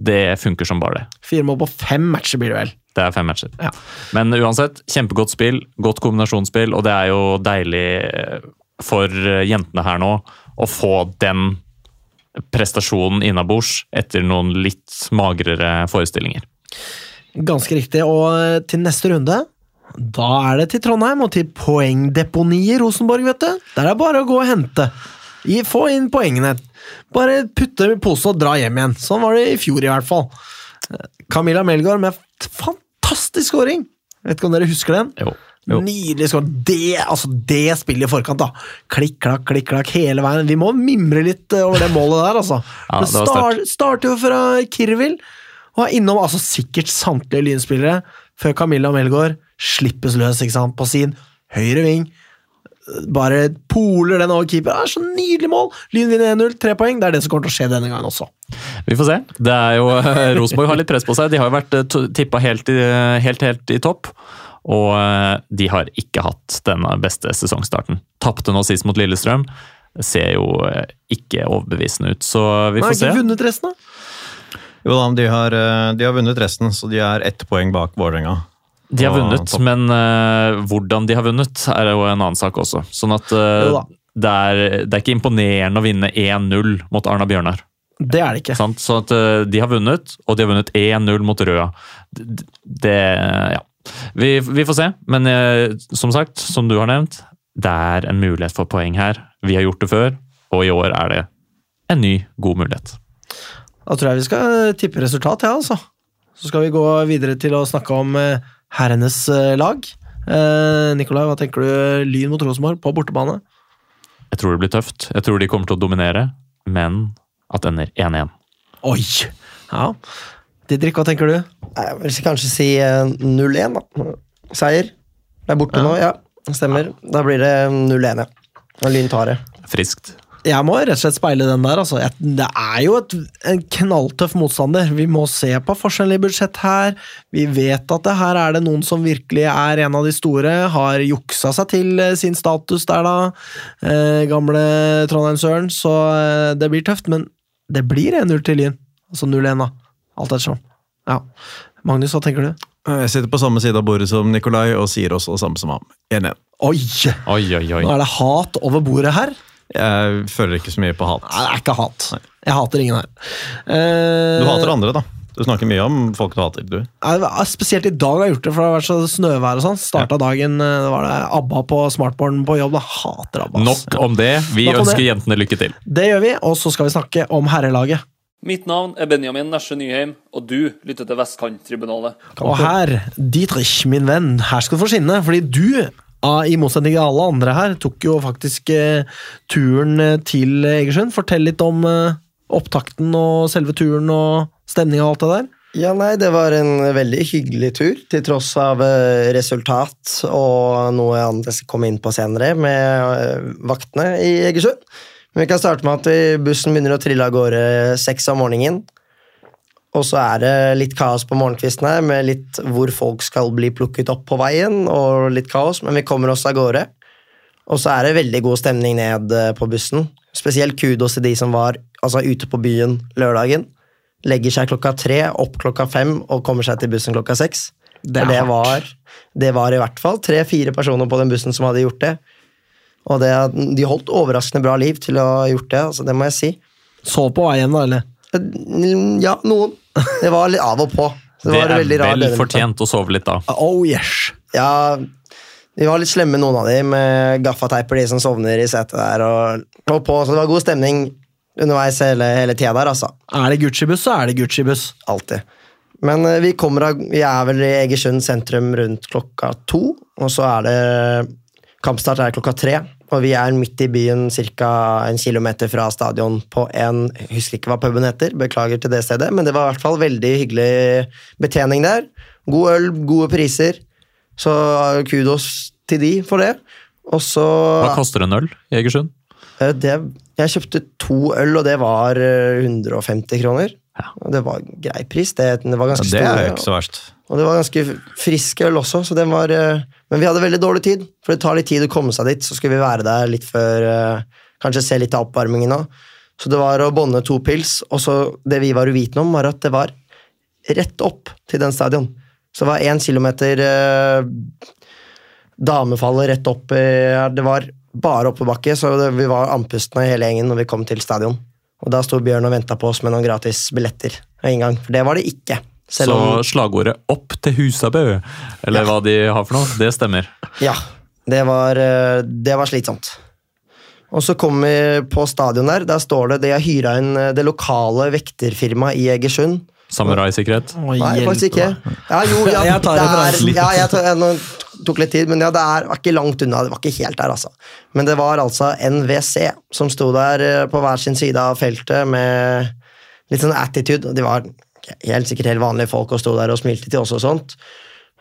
Det funker som bare det. Fire mål på fem matcher blir det vel. Det er fem matcher. Ja. Men uansett, kjempegodt spill, godt kombinasjonsspill, og det er jo deilig eh, for eh, jentene her nå å få den prestasjonen innabords etter noen litt magrere forestillinger. Ganske riktig. Og eh, til neste runde da er det til Trondheim og til poengdeponiet i Rosenborg, vet du. Der er det bare å gå og hente. I, få inn poengene. Bare putte dem i posen og dra hjem igjen. Sånn var det i fjor, i hvert fall. Eh, Camilla Melgaard med fantastisk scoring! Vet ikke om dere husker den? Jo. Nydelig skår. Det, altså det spillet i forkant, da. Klikk, klakk, klikk, klakk hele veien. Vi må mimre litt eh, over det målet der, altså. Ja, det start, starter jo fra Kirvil, og er innom altså sikkert samtlige Lynspillere før Camilla Melgaard slippes løs ikke sant, på sin høyre ving. Bare poler den over keeper. Det er så nydelig mål! Lyn vinner 1-0, tre poeng. Det er det som kommer til å skje denne gangen også. Vi får se. Det er jo, Rosenborg har litt press på seg. De har jo vært eh, tippa helt, helt, helt i topp. Og eh, de har ikke hatt denne beste sesongstarten. Tapte nå sist mot Lillestrøm. Ser jo eh, ikke overbevisende ut, så vi har får se. ikke vunnet resten, da. Jo da, de har, eh, de har vunnet resten, så de er ett poeng bak Vålerenga. De har vunnet, men uh, hvordan de har vunnet, er jo en annen sak også. Sånn at uh, det, er, det er ikke imponerende å vinne 1-0 mot Arna Bjørnar. Det er det ikke. Sånn, Så at uh, de har vunnet, og de har vunnet 1-0 mot Røa. Det, det Ja. Vi, vi får se, men eh, som sagt, som du har nevnt, det er en mulighet for poeng her. Vi har gjort det før, og i år er det en ny, god mulighet. Da tror jeg vi skal tippe resultat, ja, altså. Så skal vi gå videre til å snakke om eh, herrenes eh, lag. Eh, Nikolai, hva tenker du? Lyn mot Rosenborg på bortebane? Jeg tror det blir tøft. Jeg tror de kommer til å dominere, men at ender 1-1. Oi! Ja. Didrik, hva tenker du? Jeg vil kanskje si eh, 0-1, da. Seier. Det er borte nå, ja. Stemmer. Da blir det 0-1, ja. Og Lyn tar det. Friskt. Jeg må rett og slett speile den der. Altså. Det er jo et, en knalltøff motstander. Vi må se på forskjellen i budsjett her. Vi vet at det her er det noen som virkelig er en av de store. Har juksa seg til eh, sin status der, da. Eh, gamle Trondheim-Søren. Så eh, det blir tøft. Men det blir 1-0 til Lyn. Altså 0-1, da. Alt ettersom. Ja. Magnus, hva tenker du? Jeg sitter på samme side av bordet som Nikolai og sier også det samme som ham. 1-1. Oi! Oi, oi, oi. Nå er det hat over bordet her. Jeg føler ikke så mye på hat. Nei, det er ikke hat. Jeg hater ingen her. Uh, Du hater andre, da. Du snakker mye om folk du hater, du. Ja, Spesielt i dag har jeg gjort det, for det har vært så snøvær og sånn. Starta dagen eh, det var det ABBA på smartboarden på jobb. Da. Hater ABBA. Nok om det. Vi Nok ønsker det. jentene lykke til. Det gjør vi, og så skal vi snakke om herrelaget. Mitt navn er Benjamin Nesje Nyheim, og du lytter til Vestkanttribunalet. Og her, Dietrich, min venn, her skal du få skinne, fordi du, i motsetning til alle andre her, tok jo faktisk eh, turen eh, til Egersund. Fortell litt om eh, opptakten og selve turen og stemninga og alt det der. Ja, nei, det var en veldig hyggelig tur, til tross av resultat og noe annet jeg skal komme inn på senere, med vaktene i Egersund. Men vi kan starte med at bussen begynner å trille av gårde seks om morgenen. Og så er det litt kaos på morgenkvisten her, med litt hvor folk skal bli plukket opp på veien, og litt kaos, men vi kommer oss av gårde. Og så er det veldig god stemning ned eh, på bussen. Spesielt kudos til de som var altså, ute på byen lørdagen legger seg klokka tre, opp klokka fem og kommer seg til bussen klokka seks. Det det var, det var i hvert fall tre-fire personer på den bussen som hadde gjort det. Og det, de holdt overraskende bra liv til å ha gjort det, altså, det må jeg si. Så på veien, da, eller? Ja, noen. Det var litt av og på. Det var er veldig rar vel fortjent å sove litt da. Oh yes! Ja, vi var litt slemme, noen av de, med gaffateiper, de som sovner i setet der. Og, og på, så det var god stemning underveis hele, hele tida der, altså. Er det Gucci-buss, så er det Gucci-buss. Alltid. Men eh, vi, kommer av, vi er vel i Egersund sentrum rundt klokka to, og så er det Kampstart er klokka tre, og vi er midt i byen ca. en kilometer fra stadion på en Jeg husker ikke hva puben heter, beklager til det stedet, men det var i hvert fall veldig hyggelig betjening der. God øl, gode priser, så kudos til de for det. Og så Hva koster en øl i Egersund? Eh, det, Jeg kjøpte to øl, og det var eh, 150 kroner. Og det var grei pris. Det, var Ja, ganske det er jo ikke så verst. og det var ganske frisk øl også, så den var eh, Men vi hadde veldig dårlig tid, for det tar litt tid å komme seg dit. Så skulle vi være der litt før eh, Kanskje se litt av oppvarmingen òg. Så det var å bånde to pils, og så det vi var uvitende om, var at det var rett opp til den stadion. Så det var én kilometer eh, damefallet rett opp Eh, Det var bare oppoverbakke, så det, vi var andpustne hele gjengen når vi kom til stadion. Og da sto Bjørn og venta på oss med noen gratis billetter og en gang, for det var det ikke. Selv om Så slagordet 'Opp til Husabø', eller hva de har for noe, det stemmer. Ja, det var, eh, det var slitsomt. Og så kom vi på stadion der. Der står det de har hyra inn eh, det lokale vekterfirmaet i Egersund. Samurai-sikkerhet? Nei, faktisk ikke. Ja, jo, ja, Jeg tar det referansen. er, ja, jeg tar, nå tok litt tid, men ja, det er, var ikke langt unna. Det var ikke helt der, altså. Men det var altså NWC som sto der eh, på hver sin side av feltet med litt sånn attitude. De var helt sikkert helt vanlige folk og sto der og smilte til oss og sånt.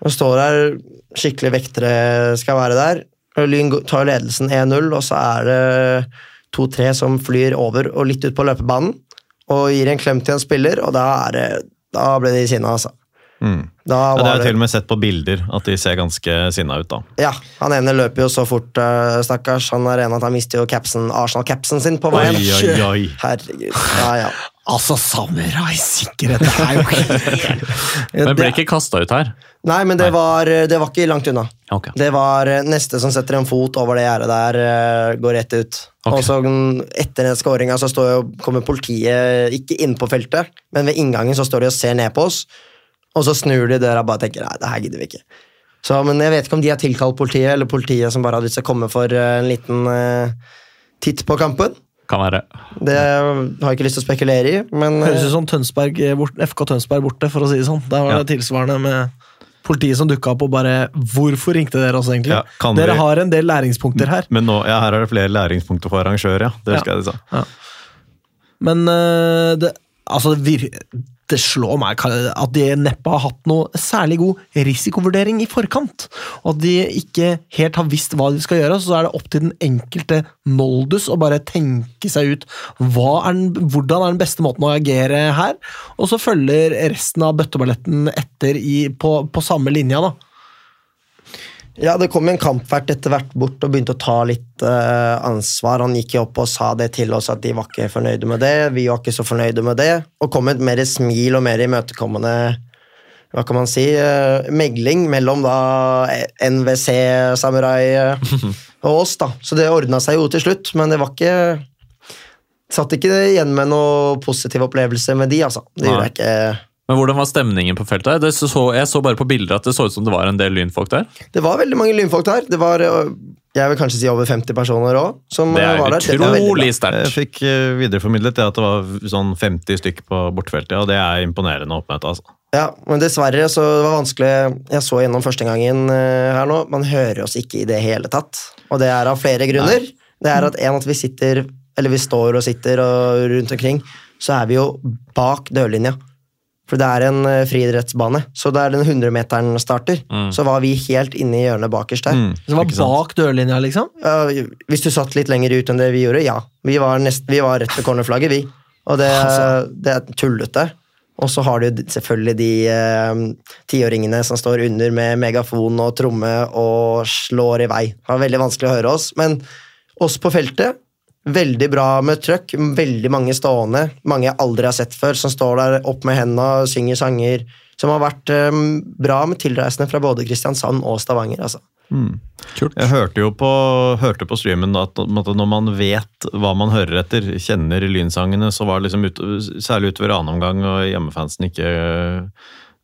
Og står der, skikkelig vektere skal være der. Lyn tar ledelsen 1-0, og så er det to-tre som flyr over og litt ut på løpebanen og gir en klem til en spiller, og da, det, da ble de sinna, altså. Mm. Da Ja, det er har jeg til og med sett på bilder, at de ser ganske sinna ut da. ja, han ene løper jo så fort, uh, stakkars. Han er en at han mister jo capsen, Arsenal-capsen sin på veien. Oi, oi, oi. Herregud. Ja, ja. Altså, samurai-sikkerhet det er jo helt Men ble Det- ikke kasta ut her. Nei, men det var, det var ikke langt unna. Okay. Det var eh, neste som setter en fot over det gjerdet der, eh, går rett ut. Okay. Og så mm, etter den skåringa kommer politiet ikke inn på feltet, men ved inngangen så står de og ser ned på oss, og så snur de døra og bare tenker nei, det her gidder vi ikke. Så, men jeg vet ikke om de har tilkalt politiet, eller politiet som bare hadde lyst til å komme for eh, en liten eh, titt på kampen. Kan være. Det har jeg ikke lyst til å spekulere i, men Høres eh, ut som Tønsberg, eh, bort, FK Tønsberg borte, for å si det sånn. Der var Ja. det tilsvarende med politiet som dukka opp og bare Hvorfor ringte dere oss, egentlig? Ja, dere vi- har en del læringspunkter her. Men nå, ja, her er det flere læringspunkter for arrangør, ja. Det Ja. husker jeg de sa. Men uh, det, altså, det vir- det slår meg at de neppe har hatt noe særlig god risikovurdering i forkant. Og at de ikke helt har visst hva de skal gjøre, så er det opp til den enkelte Moldus å bare tenke seg ut er den, hvordan er den beste måten å agere her, og så følger resten av bøtteballetten etter i, på, på samme linja, da. Ja, det kom en kampvert etter hvert bort og begynte å ta litt uh, ansvar. Han gikk jo opp og sa det til oss at de var ikke fornøyde med det. Vi var ikke så fornøyde med det. Og kom med et mer smil og mer imøtekommende hva kan man si, uh, megling mellom da NWC, Samurai eh, og oss. da. Så det ordna seg jo til slutt, men det var ikke Satt ikke igjen med noe positiv opplevelse med de, altså. Det gjorde jeg ikke. Men hvordan var stemningen på feltet? Det så, jeg så bare på bilder at det så ut som det var en del lynfolk der. Det var veldig mange lynfolk der. Det var øh, jeg vil kanskje si over 50 personer òg som Det er var der. Det var veldig bra. Jeg fikk eh, videreformidlet det at det var sånn 50 stykk på bortefeltet, og det er imponerende oppmøte. altså. Ja, men dessverre så det var vanskelig Jeg så gjennom første gangen her nå. Man hører oss ikke i det hele tatt. Og det er av flere grunner. Det er at en at vi sitter, eller vi står og sitter og rundt omkring, så er vi jo bak dørlinja. For det er en eh, friidrettsbane, så der den 100-meteren starter, så var vi helt inne i hjørnet bakerst der. Mm, Det var bak dørlinja, liksom? Uh, hvis du satt litt lenger ut enn det vi gjorde, ja. Vi var, nest, vi var rett ved cornerflagget, vi. Og det, det er tullete. Og så har du selvfølgelig de eh, tiåringene som står under med megafon og tromme og slår i vei. Det var veldig vanskelig å høre oss, men oss på feltet Veldig bra med trøkk, veldig mange stående. Mange jeg aldri har sett før, som står der opp med hendene og synger sanger. Som har vært um, bra med tilreisende fra både Kristiansand og Stavanger. altså. Kult. Jeg hørte jo på, hørte på streamen at, at når man vet hva man hører etter, kjenner lynsangene, så var det liksom ut, særlig utover annen omgang og hjemmefansen ikke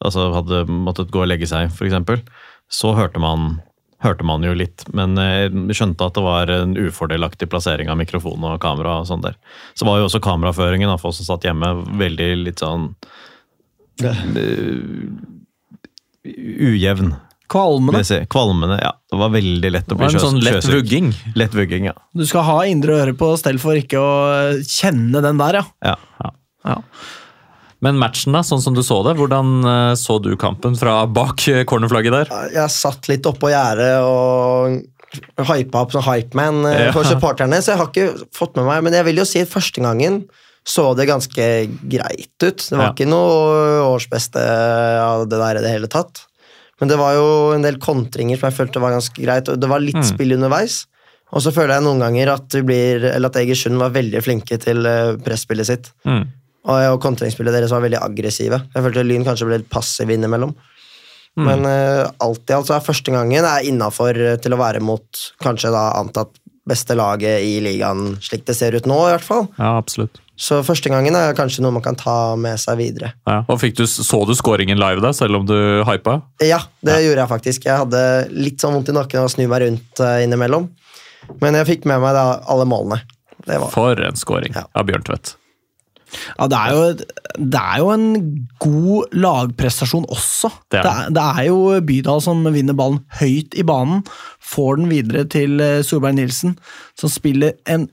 altså hadde måttet gå og legge seg, f.eks., så hørte man, hørte man jo litt. Men jeg skjønte at det var en ufordelaktig plassering av mikrofon og kamera. og sånn der. Så var jo også kameraføringen for oss som satt hjemme, veldig litt sånn eh, ujevn. Kvalmende. si. Kvalmende, ja. Det var veldig lett å bli en sånn lett vugging. Lett vugging, ja. Du skal ha indre øre på stell for ikke å kjenne den der, ja. ja. ja. ja. Men matchen, da, sånn som du så det, hvordan eh, så du kampen fra bak eh, cornerflagget der? Jeg satt litt oppå gjerdet og hypa opp som hypeman eh, Ja. for supporterne, så jeg har ikke fått med meg Men jeg vil jo si første gangen så det ganske greit ut. Det var Ja. ikke noe årsbeste av det der i det hele tatt. Men det var jo en del kontringer som jeg følte var ganske greit, og det var litt spill underveis. Og så føler jeg noen ganger at, blir, at Egersund var veldig flinke til presspillet sitt. Mm. Og, og kontringsspillet deres var veldig aggressive. Jeg følte Lyn kanskje ble litt passiv innimellom. Men uh, alt i alt så er første gangen er innafor til å være mot kanskje da antatt beste laget i ligaen, slik det ser ut nå, i hvert fall. Ja, absolutt. Så første gangen er kanskje noe man kan ta med seg videre. Ja. Og du, Så du scoringen live, da, selv om du hypa? Ja, det gjorde jeg faktisk. Jeg hadde litt sånn vondt i nakken av å snu meg rundt eh, innimellom. Men jeg fikk med meg da alle målene. Det var For en scoring Ja. av Bjørn Tvedt. Ja, det er, jo, det er jo en god lagprestasjon også. Det er Det er, det er jo Bydal som vinner ballen høyt i banen, får den videre til eh, Solberg Nilsen, som spiller en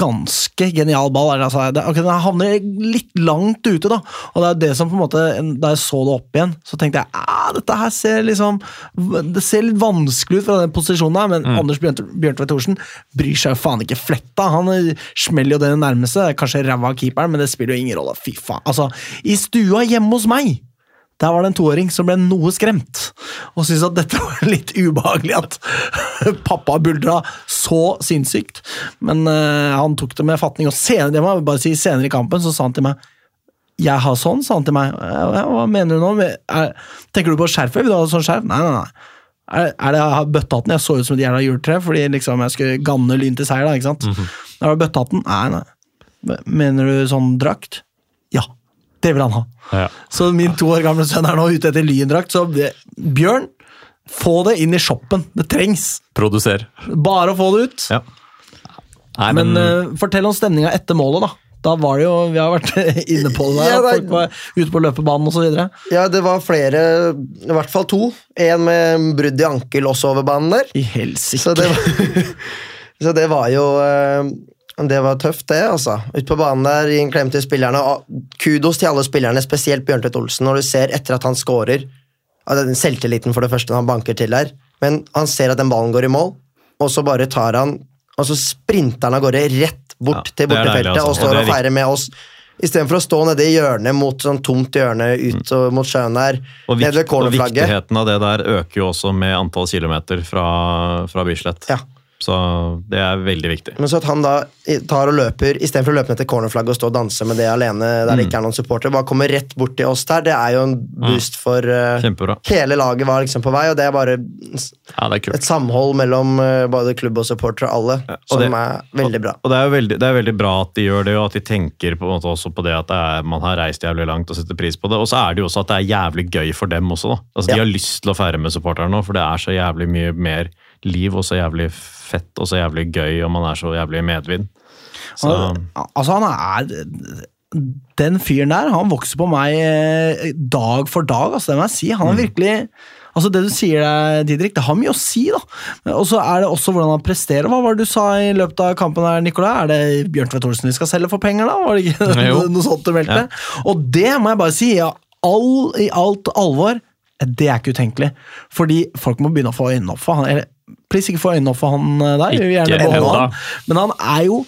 ganske genial ball. Altså, det, ok, den havner litt langt ute, da. Og det er det som på en måte, Da jeg så det opp igjen, så tenkte jeg ah, dette her ser liksom Det ser litt vanskelig ut fra den posisjonen her, men Anders Bjørn- Bjørntvedt Thorsen bryr seg jo faen ikke fletta. Han eh, smeller jo det nærmeste. Kanskje ræva av keeperen, men det spiller jo ingen rolle. Fy faen. Altså, i stua hjemme hos meg der var det en toåring som ble noe skremt, og syntes at dette var litt ubehagelig at pappa buldra så sinnssykt. Men uh, han tok det med fatning, og senere, det må jeg bare si, senere i kampen så sa han til meg jeg har sånn, sa han til meg. Hva mener du nå? Er, tenker du på skjerfet? Vil du ha sånn skjerf? Nei, nei, nei. Er, er det bøttehatten? Jeg så ut som et jævla juletre fordi liksom jeg skulle ganne Lyn til seier. da, ikke sant? Da var det bøttehatten. Nei, nei. Mener du sånn drakt? Det vil han ha. Ja. Så min to år gamle sønn er nå ute etter lyndrakt, så det- Bjørn, få det inn i shoppen. Det trengs. Produser. Bare å få det ut. Ja. Nei, Men men, uh, fortell om stemninga etter målet, da. Da var det jo, Vi har vært inne på det der, Ja, det folk var ute på løpebanen osv. Ja, det var flere, i hvert fall to. En med brudd i ankel også over banen der. I helsike. Så det var, så det var jo eh, Det var tøft, det. altså. Ute på banen der, gi en klem til spillerne. Kudos til alle spillerne, spesielt Bjørntvedt Olsen, når du ser etter at han scorer. Selvtilliten for det første når han banker til der. Men han ser at den ballen går i mål, og så bare tar han Og så sprinter han av gårde rett bort Ja, til bortefeltet altså. og står Og og, er feirer med oss. Istedenfor å stå nede i hjørnet mot sånn tomt hjørne ut og mot sjøen der. Og, vikt, og viktigheten av det der øker jo også med antall kilometer fra, fra Bislett. Ja. Så det er veldig viktig. Men så at han da tar og løper istedenfor å løpe ned til cornerflagget og stå og danse med det alene der det ikke er noen supporter, bare kommer rett bort til oss der, det er jo en boost for uh, Hele laget var liksom på vei, og det er bare Ja, det er et samhold mellom uh, både klubb og supportere, alle, som det- er veldig bra. Og det er jo veldig, det er veldig bra at de gjør det, og at de tenker på en måte også på det at det er, man har reist jævlig langt og setter pris på det. Og så er det jo også at det er jævlig gøy for dem også. da. Altså, De har lyst til å feire med supporterne nå, for det er så jævlig mye mer liv og så jævlig fett og så jævlig gøy, og man er så jævlig medvind. Så, Han, altså, han er Den fyren der, han vokser på meg eh, dag for dag, altså, det må jeg si. Han er virkelig Altså Det du sier der, Didrik, det har mye å si, da. Og så er det også hvordan han presterer. Hva var det du sa i løpet av kampen her, Nicolai? Er det Bjørn Tvedt Olsen vi skal selge for penger, da? Var det ikke Nei, noe sånt du meldte? Og det må jeg bare si, ja, all, i alt alvor, det er ikke utenkelig. Fordi folk må begynne å få øynene opp for han. Please, ikke få øynene opp for han eh, der. Han. Men han er jo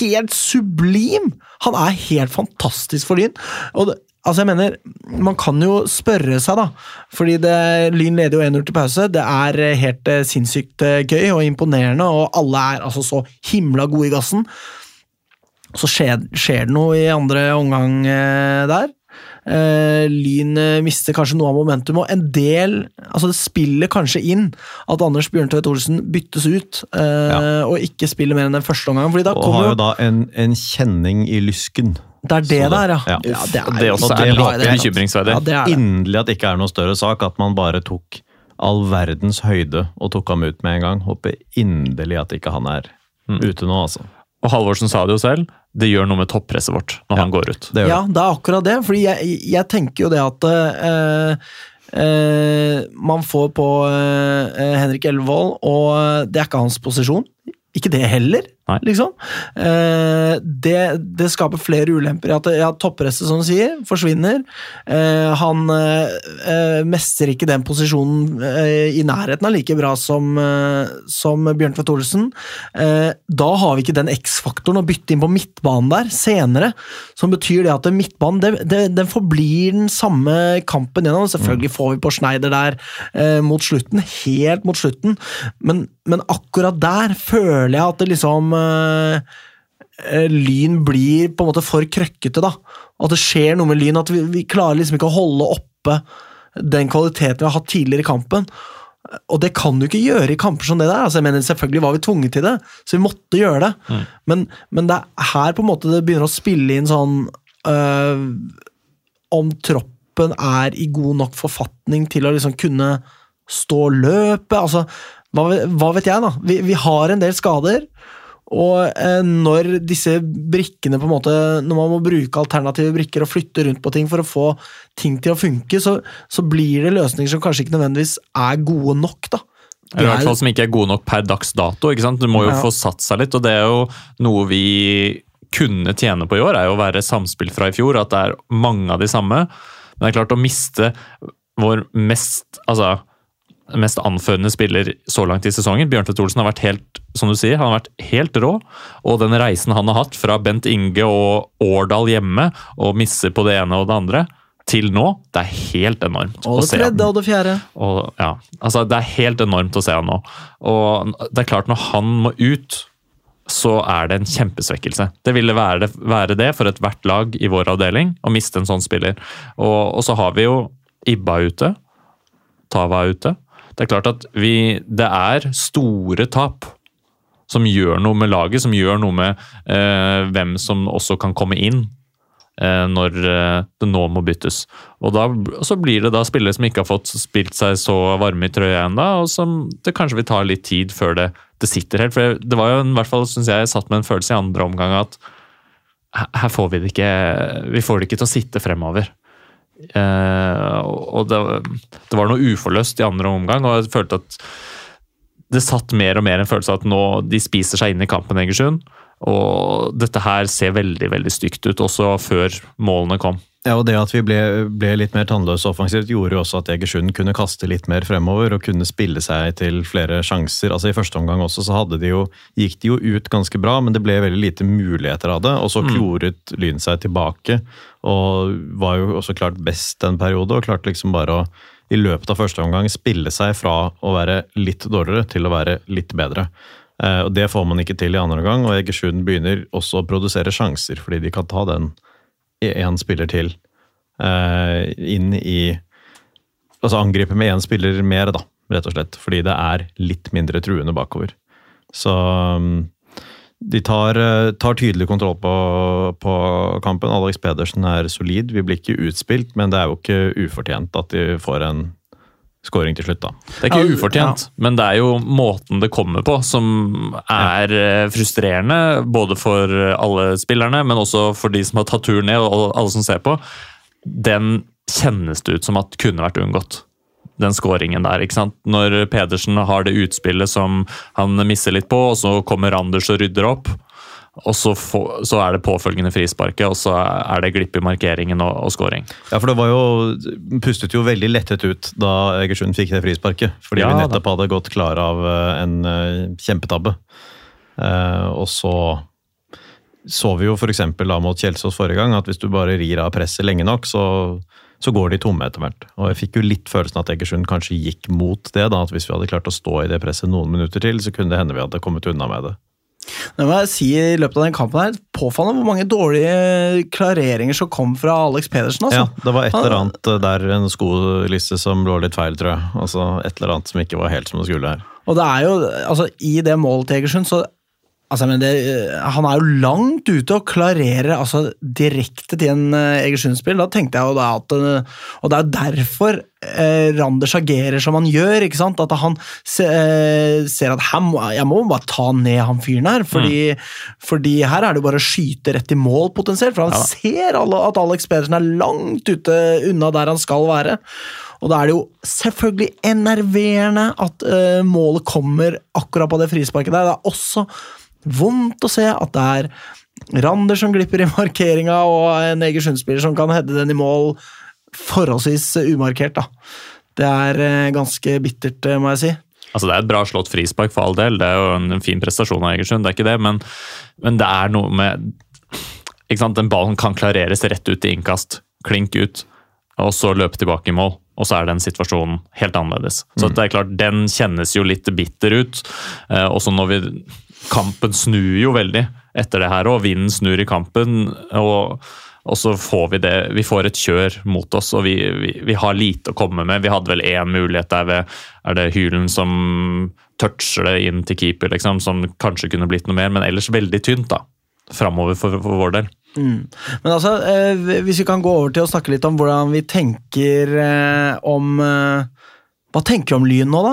helt sublim! Han er helt fantastisk for Lyn. Og det, altså jeg mener, Man kan jo spørre seg, da. Fordi det, Lyn leder jo 1-0 til pause. Det er eh, helt eh, sinnssykt eh, gøy og imponerende, og alle er altså så himla gode i gassen. Så skjer, skjer det noe i andre omgang eh, der. Eh, Lyn mister kanskje noe av momentum, og en del altså Det spiller kanskje inn at Anders Bjørntvedt Olsen byttes ut eh, og ikke spiller mer enn den første omgangen. Fordi da og kommer har jo da en, en kjenning i lysken. Det er det det- der, ja. ja. ja det er, det også er jeg. bekymringsverdig. Ja, det er det. Inderlig at det ikke er noe større sak, at man bare tok all verdens høyde og tok ham ut med en gang. Håper inderlig at ikke han er ute nå, altså. Og Halvorsen sa det jo selv, det gjør noe med toppresset vårt når han går ut. Det gjør Ja, det er akkurat det. Fordi jeg, jeg tenker jo det at eh, eh, man får på eh, Henrik Elvevold, og det er ikke hans posisjon. Ikke det heller. Liksom. Eh, det, det skaper flere ulemper. At ja, toppresset, som du sier, forsvinner. Eh, han eh, eh, mestrer ikke den posisjonen eh, i nærheten av like bra som, eh, som Bjørn Tvedt Olsen. Eh, da har vi ikke den X-faktoren å bytte inn på midtbanen der senere, som betyr det at midtbanen det, det, den forblir den samme kampen gjennom. Selvfølgelig får vi på Schneider der eh, mot slutten, helt mot slutten, men, men akkurat der føler jeg at det liksom Lyn blir på en måte for krøkkete, da. At det skjer noe med Lyn. At vi, vi klarer liksom ikke å holde oppe den kvaliteten vi har hatt tidligere i kampen. Og det kan du ikke gjøre i kamper som det der. Altså, jeg mener Selvfølgelig var vi tvunget til det, så vi måtte gjøre det. Men, men det er her på en måte det begynner å spille inn sånn øh, Om troppen er i god nok forfatning til å liksom kunne stå løpet. Altså, hva, hva vet jeg, da? Vi, vi har en del skader. Og eh, når disse brikkene på en måte Når man må bruke alternative brikker og flytte rundt på ting for å få ting til å funke, så, så blir det løsninger som kanskje ikke nødvendigvis er gode nok. da. I hvert fall som ikke er gode nok per dags dato. ikke sant? Du må jo Ja. få satt seg litt, og det er jo noe vi kunne tjene på i år, er jo å være samspill fra i fjor, at det er mange av de samme. Men det er klart å miste vår mest altså, mest anførende spiller så langt i sesongen. Bjørn Tvedt Olsen har vært helt som du sier, han har vært helt rå. Og den reisen han har hatt fra Bent Inge og Årdal hjemme, og misser på det ene og det andre, til nå, det er helt enormt Og det tredje og det fjerde. Og, ja, altså Det er helt enormt å se han nå. Og det er klart, når han må ut, så er det en kjempesvekkelse. Det ville være, være det for ethvert lag i vår avdeling å miste en sånn spiller. Og, og så har vi jo Ibba ute. Tava ute. Det er klart at vi Det er store tap som gjør noe med laget, som gjør noe med eh, hvem som også kan komme inn eh, når eh, det nå må byttes. Og da, så blir det da spillere som ikke har fått spilt seg så varme i trøya ennå, og som det kanskje vil ta litt tid før det, det sitter helt. For det var jo i hvert fall, synes jeg, satt med en følelse i andre omgang at her får vi det ikke Vi får det ikke til å sitte fremover. Eh, og det, det var noe uforløst i andre omgang, og jeg følte at det satt mer og mer en følelse av at nå de spiser seg inn i kampen, Egersund. Og dette her ser veldig veldig stygt ut, også før målene kom. Ja, og Det at vi ble, ble litt mer tannløse offensivt, gjorde jo også at Egersund kunne kaste litt mer fremover og kunne spille seg til flere sjanser. Altså I første omgang også så de jo, gikk de jo ut ganske bra, men det ble veldig lite muligheter av det. Og så kloret Lyn seg tilbake og var jo også klart best en periode. Og klarte liksom bare å i løpet av første omgang spille seg fra å være litt dårligere til å være litt bedre. Eh, og Det får man ikke til i andre omgang, og Egersund begynner også å produsere sjanser, fordi de kan ta den én spiller til eh, inn i Altså angripe med én spiller mer, da, rett og slett. Fordi det er litt mindre truende bakover. Så um, de tar, eh, tar tydelig kontroll på, på kampen. Alex Pedersen er solid. Vi blir ikke utspilt, men det er jo ikke ufortjent at de får en scoring til slutt, da. Det er ikke Ja, ufortjent, men det er jo måten det kommer på som er ja. frustrerende. Både for alle spillerne, men også for de som har tatt turen ned, og alle som ser på. Den kjennes det ut som at kunne vært unngått. Den skåringen der. ikke sant? Når Pedersen har det utspillet som han misser litt på, og så kommer Randers og rydder opp. Og så, få- så er det påfølgende frisparket, og så er det glipp i markeringen og, og scoring. Ja, for det var jo Pustet jo veldig lettet ut da Egersund fikk det frisparket. Fordi Ja, vi da. nettopp hadde gått klar av eh, en eh, kjempetabbe. Eh, og så så vi jo f.eks. da mot Kjelsås forrige gang at hvis du bare rir av presset lenge nok, så, så går de tomme etter hvert. Og jeg fikk jo litt følelsen at Egersund kanskje gikk mot det. da, At hvis vi hadde klart å stå i det presset noen minutter til, så kunne det hende vi hadde kommet unna med det. Det må jeg si i løpet av den kampen her, Påfallende hvor mange dårlige klareringer som kom fra Alex Pedersen. altså. Ja, det var et eller annet der, en skolisse som lå litt feil, tror jeg. Altså et eller annet som ikke var helt som det skulle her. Og det er jo, altså I det målet til Egersund så altså, men det, Han er jo langt ute og klarerer altså, direkte til en uh, Egersund-spill. Da tenkte jeg jo da at eh, Og det er jo derfor uh, Randers agerer som han gjør. ikke sant? At han se, uh, ser at her jeg må bare ta ned han fyren her. Fordi, fordi her er det jo bare å skyte rett i mål, potensielt. For han Ja. ser alle, at Alex Pedersen er langt ute unna der han skal være. Og da er det jo selvfølgelig enerverende at uh, målet kommer akkurat på det frisparket der. Det er også vondt å se at det er Rander som glipper i markeringa, og en Egersund-spiller som kan heade den i mål forholdsvis umarkert. da. Det er eh, ganske bittert, eh, må jeg si. Altså Det er et bra slått frispark for all del, det er jo en, fin prestasjon av Egersund, det er ikke det, men, men det er noe med ikke sant? Den ballen kan klareres rett ut i innkast, klink ut, og så løpe tilbake i mål. Og så er den situasjonen helt annerledes. Så det er klart, Den kjennes jo litt bitter ut. Eh, også når vi Kampen snur jo veldig etter det her òg. Vinden snur i kampen. og og så får vi det, vi får et kjør mot oss, og vi, vi, vi har lite å komme med. Vi hadde vel én mulighet der ved er det Hylen som toucher det inn til keeper, liksom, som kanskje kunne blitt noe mer, men ellers veldig tynt da, framover for, for vår del. Men altså, eh, hvis vi kan gå over til å snakke litt om hvordan vi tenker eh, om eh, Hva tenker vi om Lyn nå, da?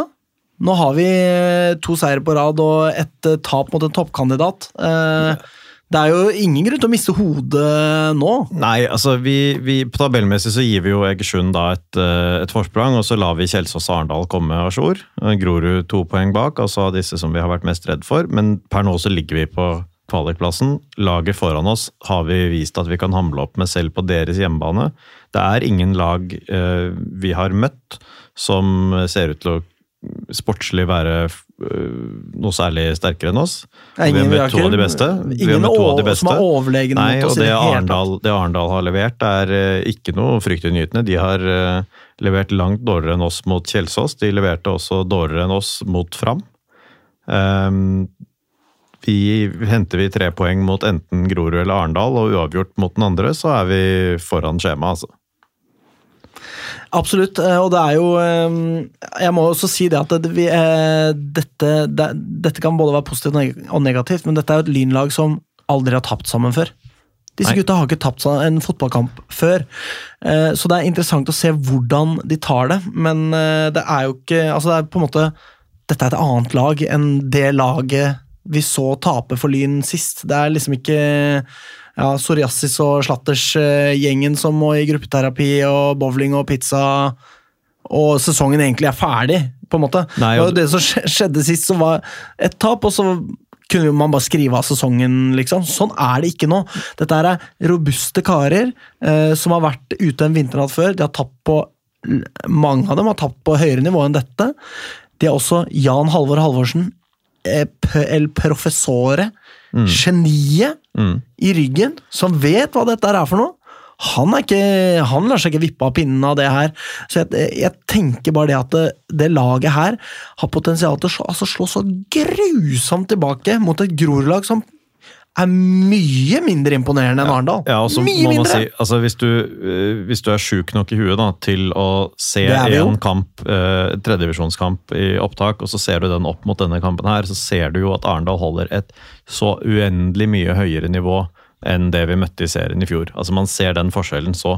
Nå har vi eh, to seire på rad og et eh, tap mot en toppkandidat. Eh, det er jo ingen grunn til å miste hodet nå. Nei, altså vi, vi, på tabellmessig så gir vi jo Egersund da et, et forsprang, og så lar vi Kjelsås og Arendal komme a jour. Grorud to poeng bak, altså disse som vi har vært mest redd for. Men per nå så ligger vi på kvalikplassen. Laget foran oss har vi vist at vi kan hamle opp med selv på deres hjemmebane. Det er ingen lag eh, vi har møtt som ser ut til å sportslig være eh, noe særlig sterkere enn oss. Det er vi har ingen- vi møtt har to av de beste. Ingen de beste. som er overlegne Nei, mot oss det. Arendal, det Arendal har levert, er eh, ikke noe fryktinngytende. De har eh, levert langt dårligere enn oss mot Kjelsås. De leverte også dårligere enn oss mot Fram. Um, vi, henter vi tre poeng mot enten Grorud eller Arendal, og uavgjort mot den andre, så er vi foran skjema, altså. Absolutt, eh, og det er jo eh, Jeg må også si det at det, vi, eh, dette, det, dette kan både være positivt og negativt, men dette er jo et lynlag som aldri har tapt sammen før. Disse Nei. gutta har ikke tapt en fotballkamp før, så det er interessant å se hvordan de tar det, men det er jo ikke Altså, det er på en måte Dette er et annet lag enn det laget vi så tape for Lyn sist. Det er liksom ikke ja, psoriasis og slatters-gjengen som må i gruppeterapi og bowling og pizza, og sesongen egentlig er ferdig, på en måte. Nei, det og- det som skjedde sist, som var et tap, og så kunne man bare skrive av sesongen, liksom. Sånn er det ikke nå. Dette er robuste karer eh, som har vært ute en vinternatt før. De har tapt på Mange av dem har tapt på høyere nivå enn dette. De er også Jan Halvor Halvorsen, eh, el professore, geniet Mm. i ryggen, som vet hva dette er for noe. han, er ikke, han lar seg ikke vippe av pinnen av det her. Så jeg, jeg tenker bare det at det, det laget her har potensial til å slå, altså slå så grusomt tilbake mot et Grorud-lag som er mye mindre imponerende enn Arendal. Ja, så mye mindre! si, altså hvis du, eh, hvis du er sjuk nok i huet da, til å se en kamp, eh, tredjevisjonskamp i opptak, og så ser du den opp mot denne kampen her, så ser du jo at Arendal holder et så uendelig mye høyere nivå enn det vi møtte i serien i fjor. Altså Man ser den forskjellen så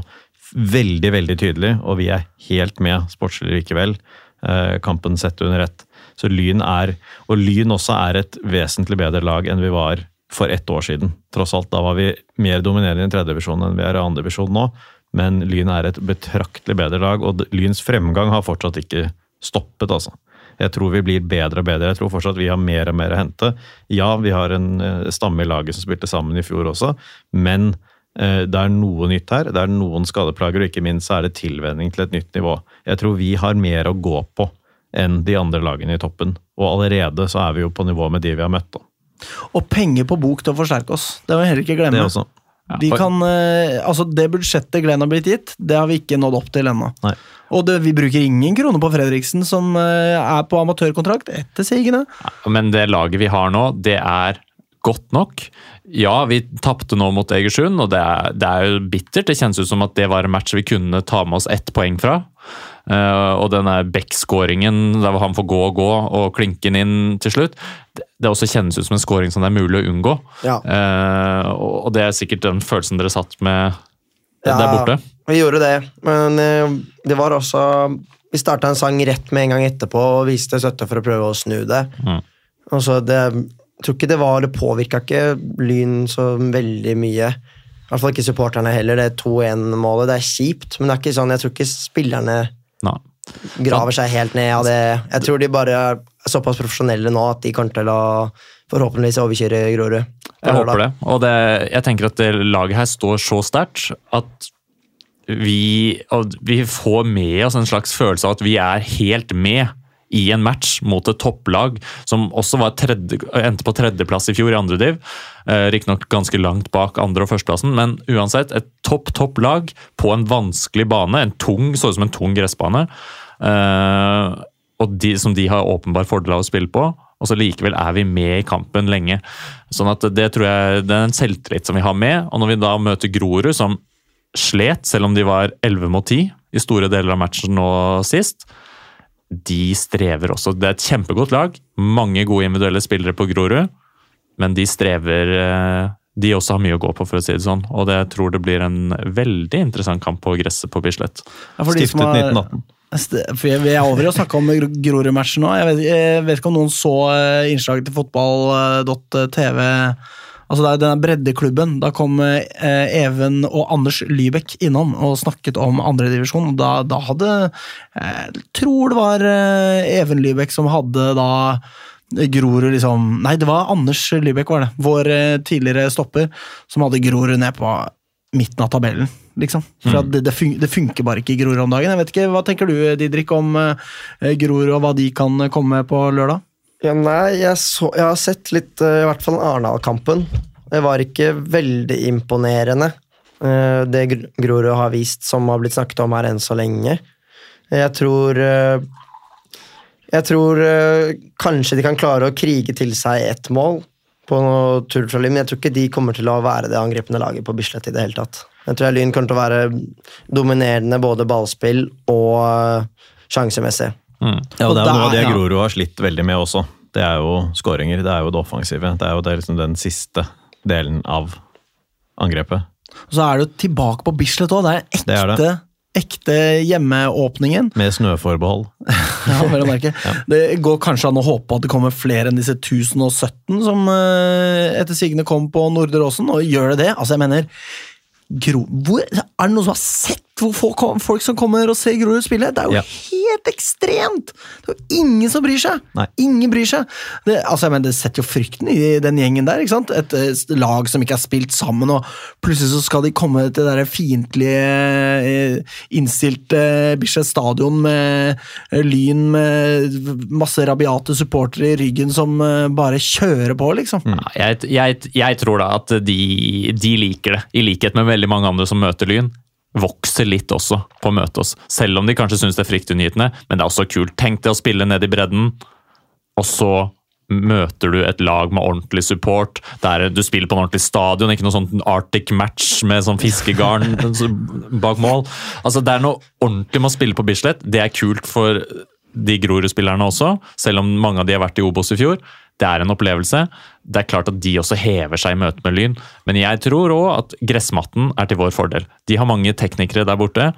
veldig, veldig tydelig, og vi er helt med sportslig likevel. Eh, kampen sett under ett. Så Lyn er, og Lyn også er et vesentlig bedre lag enn vi var for ett år siden. Tross alt, da var vi mer dominerende i tredjedivisjon enn vi er i andredivisjon nå. Men Lyn er et betraktelig bedre lag, og Lyns fremgang har fortsatt ikke stoppet, altså. Jeg tror vi blir bedre og bedre. Jeg tror fortsatt vi har mer og mer å hente. Ja, vi har en eh, stamme i laget som spilte sammen i fjor også, men eh, det er noe nytt her. Det er noen skadeplager, og ikke minst så er det tilvenning til et nytt nivå. Jeg tror vi har mer å gå på enn de andre lagene i toppen. Og allerede så er vi jo på nivå med de vi har møtt. Da. Og penger på bok til å forsterke oss. Det må vi heller ikke glemme. Det også. Vi kan, eh, altså Det budsjettet Glenn har blitt gitt, det har vi ikke nådd opp til ennå. Og det, vi bruker ingen kroner på Fredriksen, som eh, er på amatørkontrakt etter sigende. Men det laget vi har nå, det er godt nok. Ja, vi tapte nå mot Egersund, og det er, det er jo bittert. Det kjennes ut som at det var en match vi kunne ta med oss ett poeng fra. Eh, og denne Beck-skåringen, der han får gå og gå og klinke den inn til slutt, det, også kjennes ut som en skåring som det er mulig å unngå. Ja. Eh, og, og det er sikkert den følelsen dere satt med Ja, der borte. Vi gjorde det, men eh, det var også Vi starta en sang rett med en gang etterpå og viste støtte for å prøve å snu det. Mm. Og så det jeg tror ikke det var, det påvirka ikke Lyn så veldig mye. I hvert fall ikke supporterne heller. Det 2-1-målet. Det er kjipt, men det er ikke sånn, jeg tror ikke spillerne Nei. graver seg helt ned av det. Jeg tror de bare er såpass profesjonelle nå at de kommer til å forhåpentligvis overkjøre Grorud. Jeg håper det. Og det, jeg tenker at laget her står så sterkt at vi, vi får med oss en slags følelse av at vi er helt med i en match mot et topplag som også tredje, endte på tredjeplass i fjor i andre div. Eh, Riktignok ganske langt bak andre- og førsteplassen, men uansett et topp, topp lag på en vanskelig bane. En tung, så ut som en tung gressbane. Eh, og de, som de har åpenbar fordel av å spille på. Og så likevel er vi med i kampen lenge. Sånn at det tror jeg det er en selvtillit som vi har med. Og når vi da møter Grorud, som slet, selv om de var 11 mot 10 i store deler av matchen nå sist, de strever også. Det er et kjempegodt lag. Mange gode individuelle spillere på Grorud, men de strever eh, De også har mye å gå på, for å si det sånn. Og det, jeg tror det blir en veldig interessant kamp på gresset på Bislett. Ja, for Stiftet har- 1918. For jeg- Vi er over i å snakke om Grorud-matchen nå. Jeg vet, jeg vet ikke om noen så eh, innslaget til fotball.tv. Altså det er denne breddeklubben. Da kom eh, Even og Anders Lybekk innom og snakket om andredivisjon. Da, da hadde Jeg tror det var eh, Even Lybekk som hadde da Grorud liksom Nei, det var Anders Lybekk, var det. Vår eh, tidligere stopper, som hadde Grorud ned på midten av tabellen, liksom. For mm. det, det, fun det funker bare ikke i Grorud om dagen. Jeg vet ikke, Hva tenker du, Didrik, om eh, Grorud og hva de kan komme med på lørdag? Ja, nei, jeg, så, jeg har sett litt, eh, i hvert fall Arendal-kampen. Det var ikke veldig imponerende, eh, det Gr- Grorud har vist, som har blitt snakket om her enn så lenge. Jeg tror eh, Jeg tror kanskje de kan klare å krige til seg ett mål på tull fra Lyn, men jeg tror ikke de kommer til å være det angripende laget på Bislett i det hele tatt. Jeg tror Lyn kommer til å være dominerende både ballspill og eh, sjansemessig. Ja, og det er jo noe av det ja. Grorud har slitt veldig med også. Det er jo skåringer, det er jo det offensive. Det er jo det, liksom den siste delen av angrepet. Og så er du tilbake på Bislett òg. Det er ekte, Det er det. ekte hjemmeåpningen. Med snøforbehold. Ja, vel å merke. Det går kanskje an å håpe at det kommer flere enn disse 1017 som eh, etter sigende kom på Nordre Åsen, og gjør det det? Altså, jeg mener Gro... Hvor, er det noen som har sett hvor få folk som kommer og ser Grorud spille. Det er jo Ja. helt ekstremt! Det er jo ingen som bryr seg! Nei. Ingen bryr seg. Det, altså, jeg mener, det setter jo frykten i den gjengen der. ikke sant? Et et lag som ikke har spilt sammen, og plutselig så skal de komme til det fiendtlige, eh, innstilte Bislett stadion med eh, Lyn med masse rabiate supportere i ryggen som eh, bare kjører på, liksom. Ja, jeg, jeg, jeg tror da at de, de liker det, i likhet med veldig mange andre som møter Lyn. Vokser litt også på å møte oss, selv om de kanskje syns det er fryktinngytende. Men det er også kult. Tenk deg å spille ned i bredden, og så møter du et lag med ordentlig support. Der du spiller på en ordentlig stadion, ikke noe sånn Arctic match med sånn fiskegarn bak mål. Altså, Det er noe ordentlig med å spille på Bislett. Det er kult for de Grorud-spillerne også, selv om mange av de har vært i Obos i fjor. Det er en opplevelse. Det er klart at de også hever seg i møte med Lyn, men jeg tror òg at gressmatten er til vår fordel. De har mange teknikere der borte.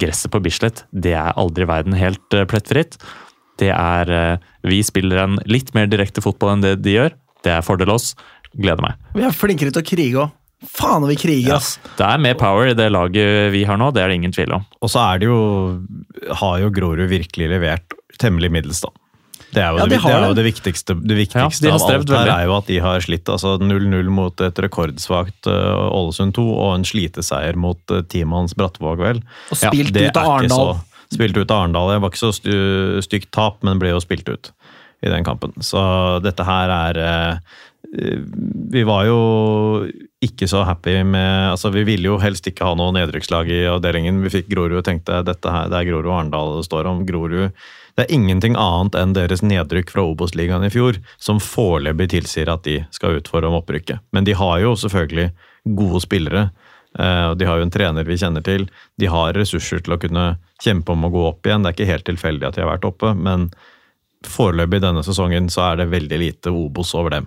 Gresset på Bislett det er aldri verden helt eh, plettfritt. Det er eh, Vi spiller en litt mer direkte fotball enn det de gjør. Det er fordel oss. Gleder meg. Vi er flinkere til å krige òg. Faen, vi kriger, ass! Det er mer power i det laget vi har nå, det er det ingen tvil om. Og så er det jo Har jo Grorud virkelig levert temmelig middels, da. Det er jo, Ja, det, de det, er jo det. det viktigste, Ja, de av alt her er jo at de har slitt. altså 0-0 mot et rekordsvakt uh, Ålesund 2 og en sliteseier mot uh, teamet hans Brattvåg, vel. Og spilt ja, ut av Arendal. så- Spilt ut av Arendal. Det var ikke så stygt tap, men ble jo spilt ut i den kampen. Så dette her er uh, Vi var jo ikke så happy med altså Vi ville jo helst ikke ha noe nedrykkslag i avdelingen. Vi fikk Grorud og tenkte dette her, det er Grorud og Arendal det står om. Grorud Det er ingenting annet enn deres nedrykk fra Obos-ligaen i fjor som foreløpig tilsier at de skal utfordre om opprykket. Men de har jo selvfølgelig gode spillere. eh, De har jo en trener vi kjenner til. De har ressurser til å kunne kjempe om å gå opp igjen. Det er ikke helt tilfeldig at de har vært oppe, men foreløpig denne sesongen så er det veldig lite Obos over dem.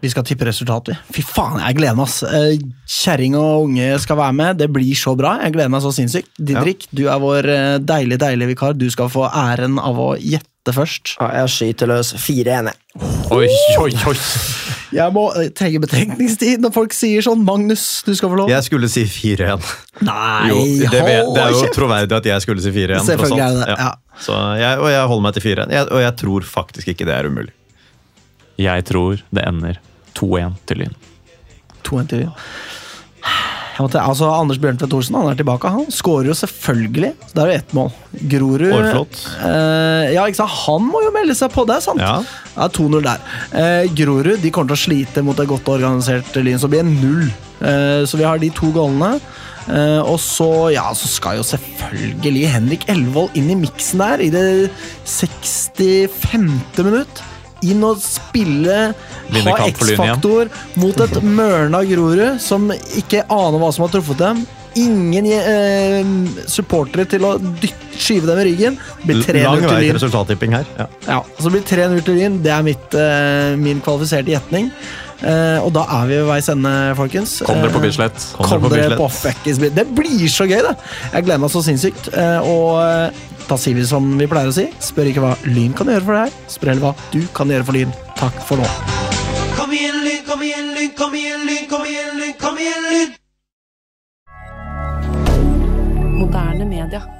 Vi skal tippe resultatet. Fy faen, jeg gleder meg. ass. Eh, Kjerring og unge skal være med. Det blir så bra. Jeg gleder meg så sinnssykt. Didrik, du er vår deilig, deilige, deilige vikar. Du skal få æren av å gjette først. Ja, jeg skyter løs 4-1. jeg. Oi, oi, oi! Jeg må eh, trenge betenkningstid når folk sier sånn. Magnus, du skal få lov. Jeg skulle si 4-1. Nei, Jo, det, hold det er jo troverdig at jeg skulle si 4-1. Selvfølgelig er det ja. Så jeg, og jeg holder meg til 4-1. Og jeg tror faktisk ikke det er umulig. Jeg tror det ender 2-1 til Lyn. To en til. Jeg måtte, altså, Anders Bjørntvedt Thorsen han er tilbake. Han skårer jo selvfølgelig. Så det er jo ett mål. Grorud Hårflott. Eh, ja, ikke sant? Han må jo melde seg på, det er sant. Ja. Ja, 2-0 der. Eh, Grorud de kommer til å slite mot et godt organisert Lyn, så blir det null. Eh, så vi har de to gålene. Eh, og så, ja, så skal jo selvfølgelig Henrik Elvold inn i miksen der i det 65. minutt. Inn og spille, Vinne ha. X-faktor mot et mørna Grorud som ikke aner hva som har truffet dem. Ingen eh, supportere til å dytte, skyve dem i ryggen. Det blir 3-0 Lang til vei til Lyn. resultattipping her. Ja. Ja, så blir det 3-0 til Lyn. Det er mitt, eh, min kvalifiserte gjetning. Eh, og da er vi ved veis ende, folkens. Kom dere på Eh, Bislett. Kom dere på dere på. Det blir så gøy, det! Jeg gleder meg så sinnssykt. Uh, og da sier vi som vi pleier å si. Spør ikke hva Lyn kan gjøre for deg, spør heller hva du kan gjøre for Lyn. Takk for nå. Kom igjen, Lyn, kom igjen, Lyn, kom igjen, Lyn, kom igjen, Lyn, kom igjen, Lyn! Moderne media.